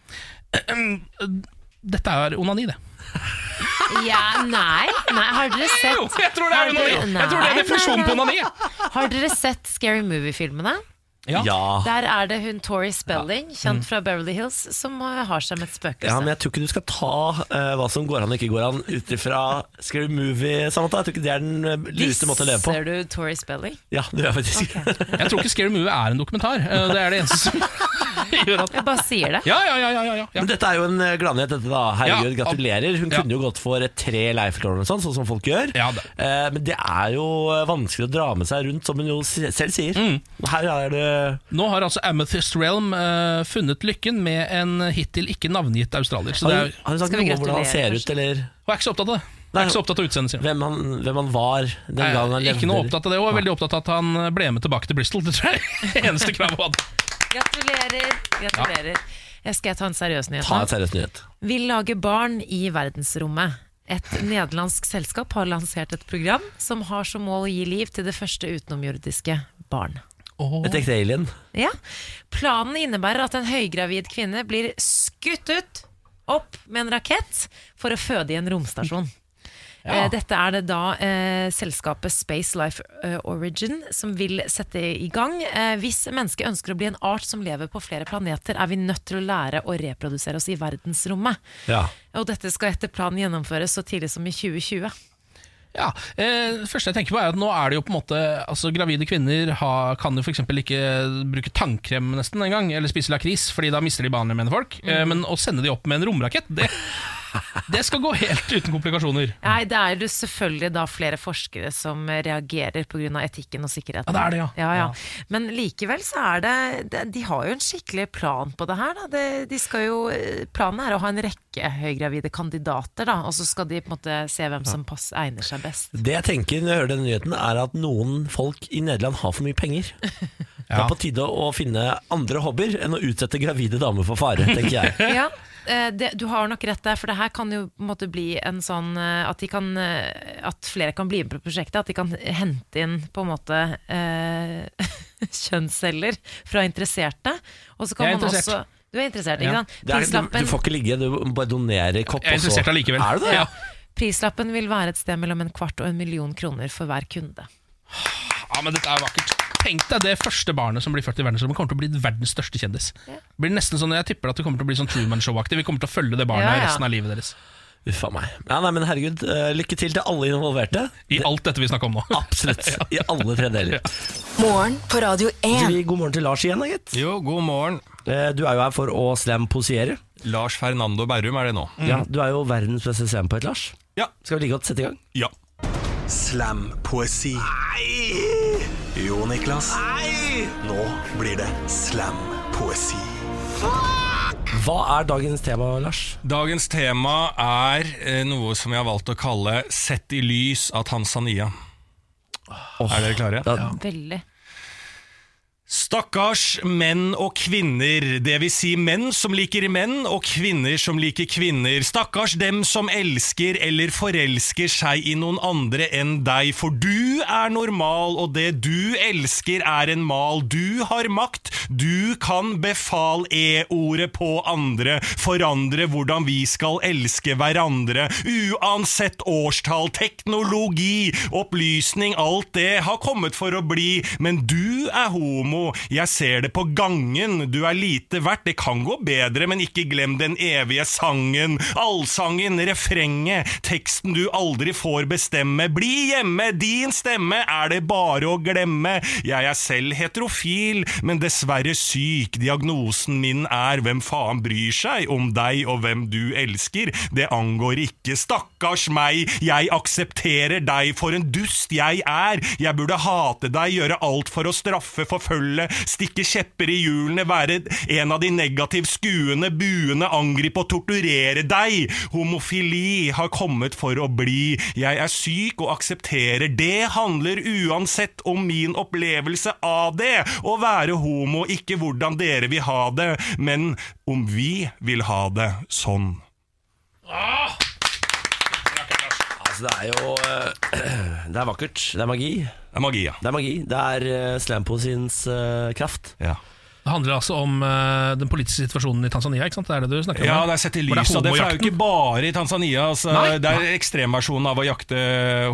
Ehm, Dette er onani, det. Ja, nei, nei, har dere sett Jo, jeg tror det er Har dere- onani! Jeg tror det er Nei, definisjonen på nei, onani. Har dere sett Scary Movie-filmene? Ja. Ja. Der er det hun Tori Spelling, kjent fra Beverly Hills, som eh, har seg med et spøkelse. ja, men jeg tror ikke du skal ta eh, hva som går an og ikke går an ut ifra Scary Movie. Samantha. Jeg tror ikke det er den eh, lureste måten å leve på. Ser du Tori Spelling? Ja, det gjør jeg faktisk. *laughs* Jeg tror ikke Scary Movie er en dokumentar. Eh, Det er det eneste som Jeg bare sier det. Ja, ja, ja. ja, ja. Men dette er jo en eh, gladnyhet, dette da. Herregud, Ja, gratulerer. Hun ja. kunne jo gått for et tre Leif-lån og sånn, sånn som folk gjør. Ja, det- Eh, men det er jo eh, vanskelig å dra med seg rundt, som hun jo se- selv sier. Mm. Her er det Nå har altså Amethyst Realm eh, funnet lykken med en hittil ikke navngitt australier. Så Har det hun, er, har hun sagt Skal vi noe om hvordan han gratulere ser ut, eller hun er ikke så opptatt av det. Er ikke så opptatt av utseendet sitt. hvem han, hvem han var den Nei, gangen han levde? Ikke noe opptatt av det, og er veldig opptatt av at han ble med tilbake til Bristol. *laughs* Det tror jeg er eneste krav hun hadde. Gratulerer. Gratulerer. Jeg skal jeg ta en seriøs nyhet Ta nå? seriøs nyhet. Vil lage barn i verdensrommet. Et nederlandsk selskap har lansert et program som har som mål å gi liv til det første utenomjordiske barn. Et ekte alien. Ja. Planen innebærer at en høygravid kvinne blir skutt ut opp med en rakett for å føde i en romstasjon. Eh, Dette er det da eh, selskapet Space Life eh, Origin som vil sette i gang. Eh, hvis mennesket ønsker å bli en art som lever på flere planeter, er vi nødt til å lære å reprodusere oss i verdensrommet. Ja. Og dette skal etter planen gjennomføres så tidlig som i 2020. Ja, eh, Det første jeg tenker på er at nå er det jo på en måte Altså Gravide kvinner har, kan jo f.eks. ikke bruke tannkrem nesten engang, eller spise lakris, fordi da mister de barnet, mener folk. Eh, men å sende de opp med en romrakett, det, det skal gå helt uten komplikasjoner. Nei, det er jo selvfølgelig da flere forskere som reagerer pga. etikken og sikkerheten. Ja, det er det, ja. Ja, ja. Ja. Men likevel så er det, De har jo en skikkelig plan på det her. Da. De skal jo, planen er å ha en rekke høygravide kandidater, da, og så skal de på en måte se hvem som pass, egner seg best. Det jeg tenker når jeg hører denne nyheten, er at noen folk i Nederland har for mye penger. *laughs* Det er på tide å finne andre hobbyer enn å utsette gravide damer for fare, tenker jeg. *laughs* Ja, det, du har nok rett der, for det her kan jo måte bli en sånn eh, at, de kan, eh, at flere kan bli med på prosjektet. At de kan hente inn på en måte eh, *laughs* kjønnsceller fra interesserte. Og så kan man også Du er interessert, Ja. ikke sant? Det er, du, du får ikke ligge, du må bare donere kopp. Jeg er interessert allikevel. Er du det? Ja. Prislappen vil være et sted mellom en kvart og en million kroner for hver kunde. Ja, men dette er vakkert. Tenk deg det første barnet som blir født i verdensrommet, kommer til å bli verdens største kjendis. Det blir nesten sånn, Jeg tipper at det kommer til å bli sånn Truman Show-aktig. Vi kommer til å følge det barnet Ja, ja. resten av livet deres. Uff a meg. Ja, nei, men herregud, eh, lykke til til alle involverte. I alt dette vi snakker om nå. *laughs* Absolutt. *laughs* I alle tre deler. Morgen på Radio Så 1. vi God morgen til Lars igjen, da, gitt. Jo, god morgen. Eh, Du er jo her for å slamposiere. Lars Fernando Berrum er det nå. Ja, du er jo verdens beste slampoet, Lars. Ja. Skal vi like godt sette i gang? Ja. Slampoesi. Jo, Niklas. Nå blir det slampoesi. Hva er dagens tema, Lars? Dagens tema er eh, noe som jeg har valgt å kalle 'Sett i lys av Tanzania'. er dere klare? Da, Veldig. Stakkars menn og kvinner, det vil si menn som liker menn og kvinner som liker kvinner. Stakkars dem som elsker eller forelsker seg i noen andre enn deg, for du er normal, og det du elsker er en mal. Du har makt, du kan befal e-ordet på andre, forandre hvordan vi skal elske hverandre, uansett årstall, teknologi, opplysning, alt det har kommet for å bli, men du er homo, jeg ser det på gangen, du er lite verdt, det kan gå bedre, men ikke glem den evige sangen, allsangen, refrenget, teksten du aldri får bestemme, bli hjemme, din stemme er det bare å glemme, jeg er selv heterofil, men dessverre syk, diagnosen min er hvem faen bryr seg om deg og hvem du elsker, det angår ikke, stakkars meg, jeg aksepterer deg for en dust jeg er, jeg burde hate deg, gjøre alt for å straffe, forfølge, stikke kjepper i hjulene, være en av de negativt skuende, buende, angripe og torturere deg. Homofili har kommet for å bli. Jeg er syk og aksepterer. Det handler uansett om min opplevelse av det. Å være homo, ikke hvordan dere vil ha det, men om vi vil ha det sånn. altså, det er jo eh, *clears throat* Det er vakkert. Det er magi. Det er magi, ja. Det er magi. Det er uh, slampoesiens uh, kraft. ja. Det handler altså om uh, den politiske situasjonen i Tanzania, ikke sant? Det er det du snakker om? Ja, det er sett i lys av det, for det er jo ikke bare i Tanzania. Altså, Nei. det er ekstremversjonen av å jakte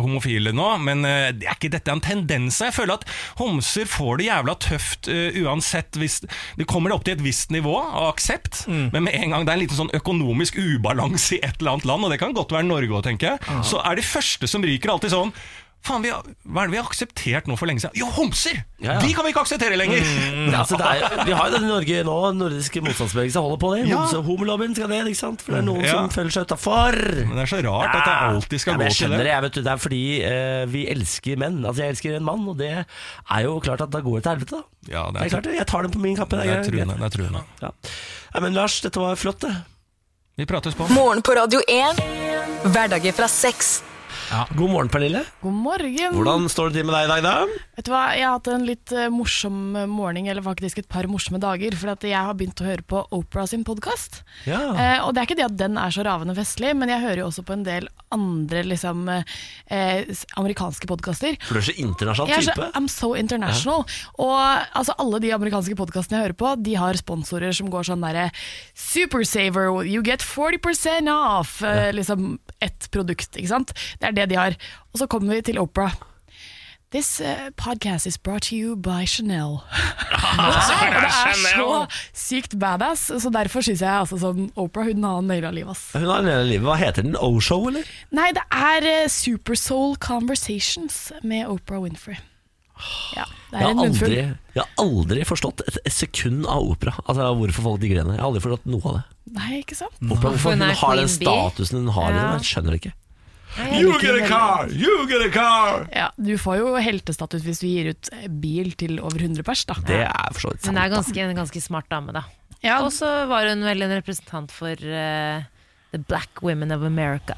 homofile nå, men uh, det er ikke dette en tendens. Jeg føler at homser får det jævla tøft uh, uansett. Hvis det kommer opp til et visst nivå av aksept, Mm. men med en gang det er en liten sånn økonomisk ubalanse i et eller annet land, og det kan godt være Norge òg, tenker jeg, så er de første som ryker alltid sånn Faen, vi har, Hva er det vi har akseptert nå for lenge siden? Jo, homser! Ja, ja. De kan vi ikke akseptere lenger! Mm, *laughs* altså, det er, vi har jo det i Norge nå. Nordiske motstandsbevegelse holder på det. Ja. Homolobbyen skal det, ikke sant? For det er noen Ja. som føler seg utafor. Men det er så rart at det alltid skal ja, men gå jeg til skjønner det. det. Vet, du, det er fordi uh, vi elsker menn. Altså Jeg elsker en mann, og det er jo klart at da går det til helvete. da Ja, Det er klart det, Jeg tar den på min kappe. Det Det er er truende. Det er truende. Ja. Nei, men Lars, dette var flott, det. Vi prates på. Morgen på Radio 1. Hverdager fra seks. God morgen, Pernille. God morgen. Hvordan står det til med deg i dag, da? Vet du hva, Jeg har hatt en litt eh, morsom morgen, eller faktisk et par morsomme dager. For jeg har begynt å høre på Opera sin podkast. Ja. Eh, og det er ikke det at den er så ravende festlig, men jeg hører jo også på en del andre liksom, eh, amerikanske podkaster. For du er så internasjonal Jeg er så, type. I'm so international. Og altså, alle de amerikanske podkastene jeg hører på, de har sponsorer som går sånn derre Supersaver, you get 40% off. Eh, liksom ett produkt, ikke sant. Det er det de har. Og så kommer vi til Opera. This uh, podcast is brought to you by Chanel. Ah, *laughs* det er så sykt badass, så derfor syns jeg altså sånn Oprah hun har naila livet. Hun har av livet. Hva heter den? O-show, eller? Nei, det er uh, Super Soul Conversations med Oprah Winfrey. Ja, det Jeg har, en aldri, jeg har aldri forstått et, et sekund av opera. Altså Hvorfor folk digger henne. Jeg har aldri forstått noe av det. Nei, ikke sant? Opera, hvorfor Hun hun har den statusen hun har. Ja. Liksom. Jeg skjønner det ikke. You get a car! You get a car! Ja, Du får jo heltestatus hvis du gir ut bil til over 100 pers, da. Det er for så vidt Hun sant. er ganske, en ganske smart dame, da. Ja. Og så var hun vel en representant for uh, The Black Women of America.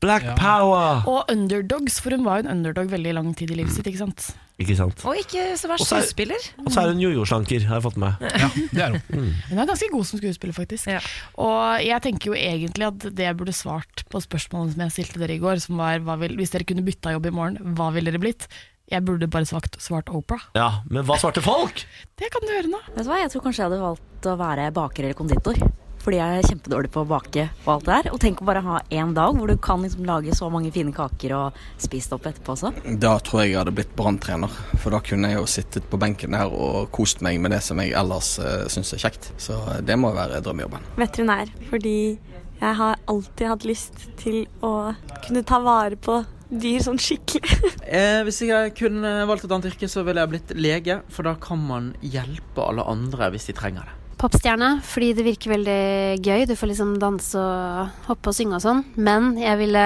Black power! Og underdogs, for hun var jo en underdog veldig lang tid i livet sitt. ikke sant? Ikke sant. Og ikke så verst er- skuespiller. Og så er hun jojo-slanker, har jeg fått med. Ja, det er hun. Hun er ganske god som skuespiller, faktisk. Ja. Og jeg tenker jo egentlig at det jeg burde svart på spørsmålet som jeg stilte dere i går, som var hva vil, hvis dere kunne bytta jobb i morgen, hva ville dere blitt? Jeg burde bare svart, svart Oprah. Ja, Men hva svarte folk? Det kan du høre nå. Vet du hva, Jeg tror kanskje jeg hadde valgt å være baker eller konditor. Fordi jeg er kjempedårlig på å bake og alt det der. Og tenk å bare ha én dag hvor du kan liksom lage så mange fine kaker og spise det opp etterpå også. Da tror jeg jeg hadde blitt branntrener, for da kunne jeg jo sittet på benken der og kost meg med det som jeg ellers uh, syns er kjekt. Så det må være drømmejobben. Veterinær, fordi jeg har alltid hatt lyst til å kunne ta vare på dyr sånn skikkelig. *laughs* Eh, hvis jeg kunne valgt et annet yrke, så ville jeg blitt lege. For da kan man hjelpe alle andre hvis de trenger det. Popstjerne, fordi det virker veldig gøy. Du får liksom danse og hoppe og synge og sånn. Men jeg ville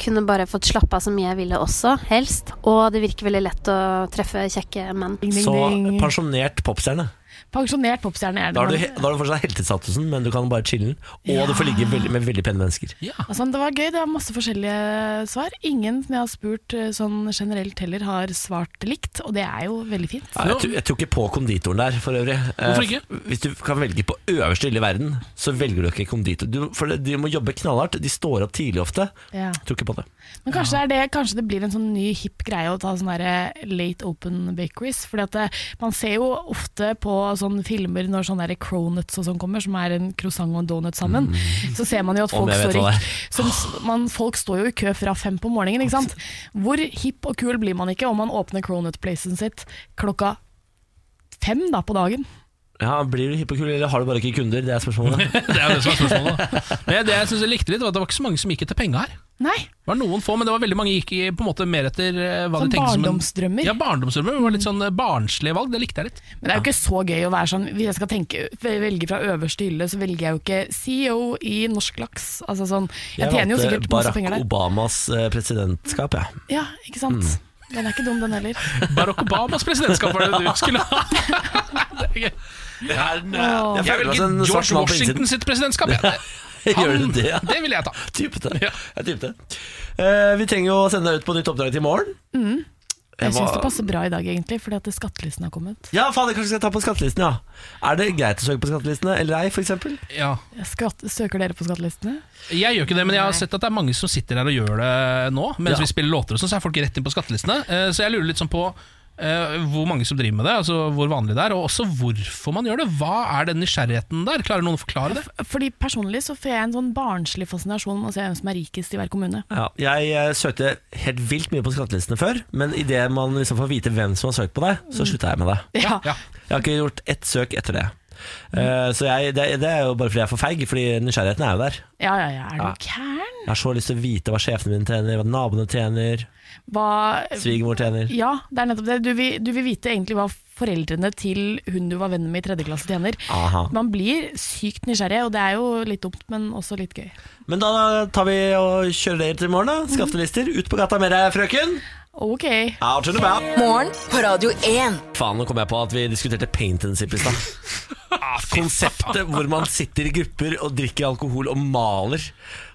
kunne bare fått slappe av så mye jeg ville også, helst. Og det virker veldig lett å treffe kjekke menn. Så pensjonert popstjerne. Pensjonert popstjerne er det. Da har du, da har du fortsatt heltestatusen, men du kan bare chille'n. Og du får ligge veldig, med veldig pene mennesker. Altså, det var gøy, det var masse forskjellige svar. Ingen som jeg har spurt eh, sånn generelt heller, har svart likt, og det er jo veldig fint. Ja, jeg, tror, jeg tror ikke på konditoren der, for øvrig. Eh, Hvorfor ikke? Hvis du kan velge på øverste hylle i verden, så velger du ikke konditor. Du, for de må jobbe knallhardt. De står opp tidlig ofte. Ja. Jeg tror ikke på det. Men kanskje, det er det, kanskje det blir en sånn ny hipp greie å ta sånne der late open bakeries. Fordi at det, man ser jo ofte på sånne filmer når sånne der cronuts og sånn kommer, som er en croissant og en donut sammen, så ser man jo at folk står, i, som, man, folk står jo i kø fra fem på morgenen. Ikke sant? Hvor hipp og kul blir man ikke om man åpner cronut-placen sitt klokka fem da på dagen? Ja, Blir du hipp og kul, eller har du bare ikke kunder? Det er spørsmålet. *laughs* Det er det som er spørsmålet. Men det jeg synes jeg likte litt, var at det var ikke så mange som gikk etter penga her. Nei. Det var noen få, men det var veldig mange gikk i, på en måte mer etter eh, hva Sånn de tenkte som en- barndomsdrømmer. Ja, barndomsdrømmer. Det var litt sånn eh, barnslige valg. Det likte jeg litt. Men det er jo ikke så gøy å være sånn Hvis jeg skal tenke, velge fra øverste hylle, så velger jeg jo ikke CEO i Norsk Laks. Altså sånn, jeg, tjener jo sikkert masse penger der. Barack Obamas eh, presidentskap, jeg. Ja, ikke sant? Mm. Den er ikke dum, den heller. *laughs* Barack Obamas presidentskap var det du skulle ha. *laughs* Det er gøy. Det er en, jeg, Jeg velger George Washington sitt presidentskap. Ja. *laughs* *laughs* Gjør du det? Ja? Det vil jeg ta. *laughs* Typete. Jeg typte. Eh, vi trenger jo å sende deg ut på nytt oppdrag til i morgen. Mm. Jeg Jeg syns det passer bra i dag, egentlig, fordi at skattelisten har kommet. Ja, faen, jeg kanskje skal ta på skattelisten, ja. Er det greit å søke på skattelistene eller ei, f.eks.? Ja. Skatt, søker dere på skattelistene? Jeg gjør ikke det, men jeg har sett at det er mange som sitter her og gjør det nå. Mens Ja. vi spiller låter og sånn, så er folk rett inn på skattelistene. Eh, Så jeg lurer litt sånn på eh, hvor mange som driver med det, altså hvor vanlig det er, og også hvorfor man gjør det. Hva er den nysgjerrigheten der? Klarer noen å forklare det? Fordi Personlig så får jeg en sånn barnslig fascinasjon med å se hvem som er rikest i hver kommune. Ja, jeg eh, søkte helt vilt mye på skattelistene før, men idet man liksom får vite hvem som har søkt på deg, så slutta jeg med det. Ja. Jeg har ikke gjort ett søk etter det. Eh, så jeg, det, det er jo bare fordi jeg er for feig, fordi nysgjerrigheten er jo der. Ja, ja, ja, er du Ja. gæren? Jeg har så lyst til å vite hva sjefene mine tjener, hva naboene tjener, Hva svigermor tjener. Ja, det er nettopp det. Du vil, du vil vite egentlig hva foreldrene til hun du var venn med i tredje klasse tjener. Aha. Man blir sykt nysgjerrig, og det er jo litt dumt, men også litt gøy. Men da tar vi og kjører dere til i morgen, da. Skattelister. Ut på gata med deg, frøken. Ok. Out and about. Morgen på Radio 1. Faen, nå kom jeg på at vi diskuterte paint and sip i stad. *laughs* Konseptet hvor man sitter i grupper og drikker alkohol og maler.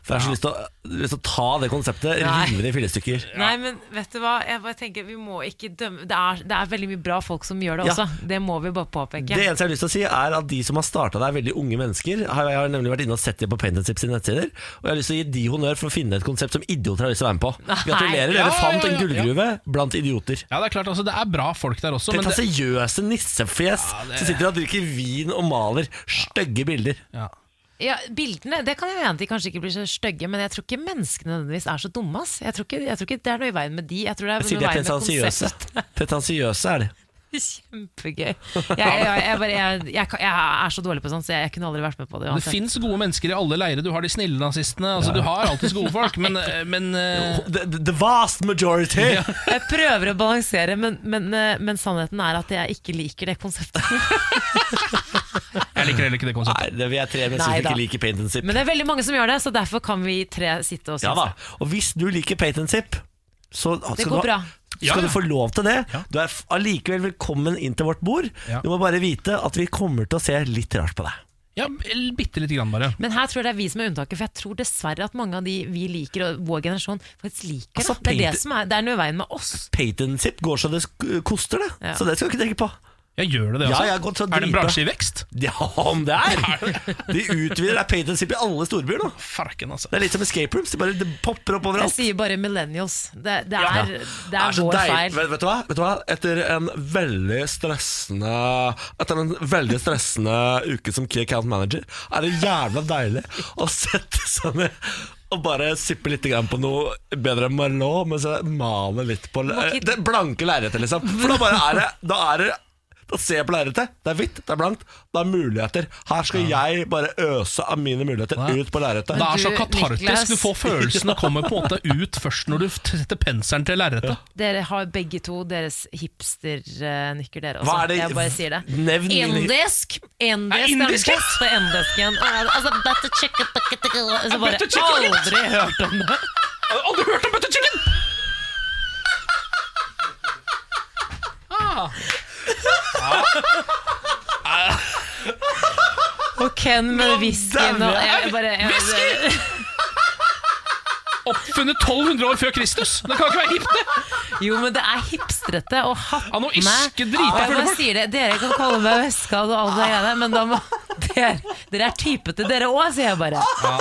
For jeg har så lyst til å, lyst til å ta det konseptet, Nei. rive det i fillestykker. Nei, men vet du hva? Jeg bare tenker Vi må ikke dømme Det er, det er veldig mye bra folk som gjør det Ja. også. Det må vi bare påpeke. Det eneste jeg har lyst til å si er at De som har starta det, er veldig unge mennesker. Har- Jeg har nemlig vært inne og sett det på Paint and Sip sine nettsider. Og jeg har lyst til å gi de honnør for å finne et konsept som idioter har lyst til å være med på. Gratulerer, Ja, dere ja, fant ja, en ja. gullgruve blant idioter. Ja, det er klart, altså, det er bra folk der også. Men det, Pretasiøse nissefjes det- som sitter og drikker vin og maler stygge bilder. ja. Ja, Bildene det kan jeg mene at de kanskje ikke blir så stygge, men jeg tror ikke menneskene nødvendigvis er så dumme. ass. Jeg tror ikke, jeg tror ikke det er noe i veien med de. Jeg tror det er Jeg noe de i er veien med pretensiøse. konseptet. *laughs* Pretensiøse er de. *laughs* Kjempegøy. Jeg, jeg, jeg, bare, jeg, jeg, jeg er så dårlig på sånt, så jeg kunne aldri vært med på det. Det uansett. fins gode mennesker i alle leirer. Du har de snille nazistene. Altså, Du har alltid gode folk, men, men *laughs* uh... the, the vast majority! Jeg prøver å balansere, men, men, eh, men sannheten er at jeg ikke liker det konseptet. Jeg liker heller ikke det konseptet. Nei, det vi er tre mennesker Nei som da. ikke liker paint and sip. Men det er veldig mange som gjør det, så derfor kan vi tre sitte og Ja synes da, det. og hvis du liker paint and sip, så skal, Det går du, bra. skal Ja, ja. du få lov til det. Du er f- allikevel velkommen inn til vårt bord. Ja. Du må bare vite at vi kommer til å se litt rart på deg. Ja, bitte lite grann, bare. Men her tror jeg det er vi som er unntaket, for jeg tror dessverre at mange av de vi liker, og vår generasjon, faktisk liker Altså, det. Det er, paint- det, som er, det er noe i veien med oss. Paint and sip går så det sk- koster, det. Ja. Så det skal du ikke tenke på. Ja, Gjør det det Ja, også? jeg har gått så er det en bransje i vekst? Ja, om det er! *laughs* De utvider det pay-to-sip i alle storbyer nå. Farken, altså. Det er litt som escape rooms. Det bare det popper opp overalt. Jeg sier bare millennials. Det, det Ja. er, det er vår feil. Vet, vet, du hva? vet du hva? Etter en veldig stressende Etter en veldig stressende uke som key account manager, er det jævla deilig å sette seg ned og bare sippe litt på noe bedre enn Marlot, men så male litt på det blanke lerretet, liksom. For da bare er det Da er det da ser jeg på lerretet. Det er hvitt, det er blankt. Det er muligheter. Her skal jeg bare øse av mine muligheter ut på lerretet. Det er så katartisk. Du får følelsene kommer på en måte ut først når du setter penselen til lerretet. Dere har begge to deres hipster-nykker, dere også. Hva er det- Jeg bare sier det. Nevn Endesk! Endesk, er ja. beste indisken. Altså, butter chicken, Så bare aldri hørt om det. Aldri hørt om butter chicken? *laughs* Ah. Og Ken med whiskyen og jeg bare jeg, Whisky! *laughs* Oppfunnet 1200 år før Kristus! Det kan ikke være hipt, det! Jo, men det er hipstrete å hatt Ja, nå drita fulle folk. sier det, Dere kan kalle meg vestkall og alle de greiene, men da må dere, dere er typete, dere òg, sier jeg bare. Ja.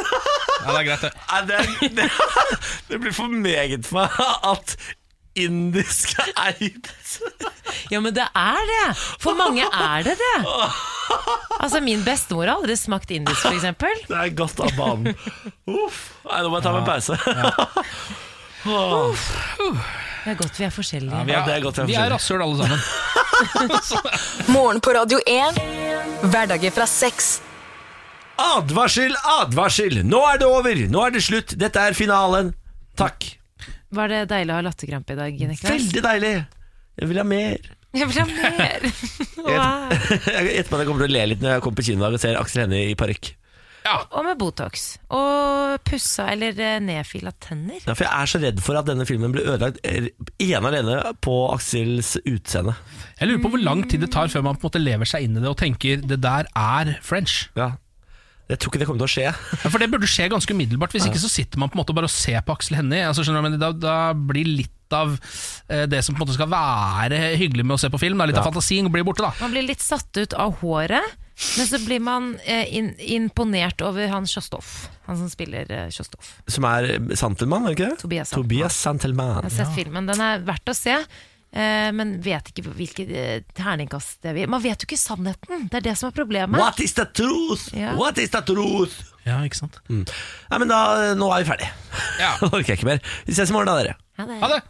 ja, det er greit, det. Nei, det, det, *laughs* det blir for meget for meg at indisk eid. Ja, men det er det! For mange er det det. Altså, Min bestemor har aldri smakt indisk, f.eks. Det er godt av banen. Uff. Nei, nå må jeg ta meg en pause. Det er godt vi er forskjellige. Ja, vi Ja, er, er vi er vi er rasshøl alle sammen. *laughs* Morgen på Radio 1. Hverdager fra sex. Advarsel, advarsel! Nå er det over! Nå er det slutt! Dette er finalen. Takk. Var det deilig å ha latterkrampe i dag, Niklas? Veldig deilig. Jeg vil ha mer. Jeg vil ha mer! *laughs* Wow. *laughs* Jeg gjetter på at jeg kommer til å le litt når jeg kommer på kino og ser Aksel Hennie i parykk. Og med Botox. Og pussa eller eh, nedfila tenner. Ja, for jeg er så redd for at denne filmen blir ødelagt eh, ene alene på Aksels utseende. Jeg lurer på hvor lang tid det tar før man på en måte lever seg inn i det og tenker det der er French. Ja. Jeg tror ikke det kommer til å skje. Ja, for det burde skje ganske umiddelbart. Hvis ikke så sitter man på en måte bare og ser på Aksel Hennie. Altså, skjønner du, men da, da blir litt av eh, det som på en måte skal være hyggelig med å se på film, da, litt av fantasien blir borte. da Man blir litt satt ut av håret, men så blir man eh, in imponert over han Sjostov. Han som spiller eh, Kjostolf. Som er Santelmann, er det ikke det? Tobias Santelmann. Tobias Santelmann. Jeg har sett filmen. Den er verdt å se. Eh, Men vet ikke hvilket eh, terningkast det vil Man vet jo ikke sannheten! Det er det som er problemet. What is the truth? Ja. What is the truth? Ja, ikke sant Mm. Nei, men da, nå er vi ferdige. Ja. *laughs* Nå orker jeg ikke mer. Vi ses i morgen, da, dere. Ha det. Ha det!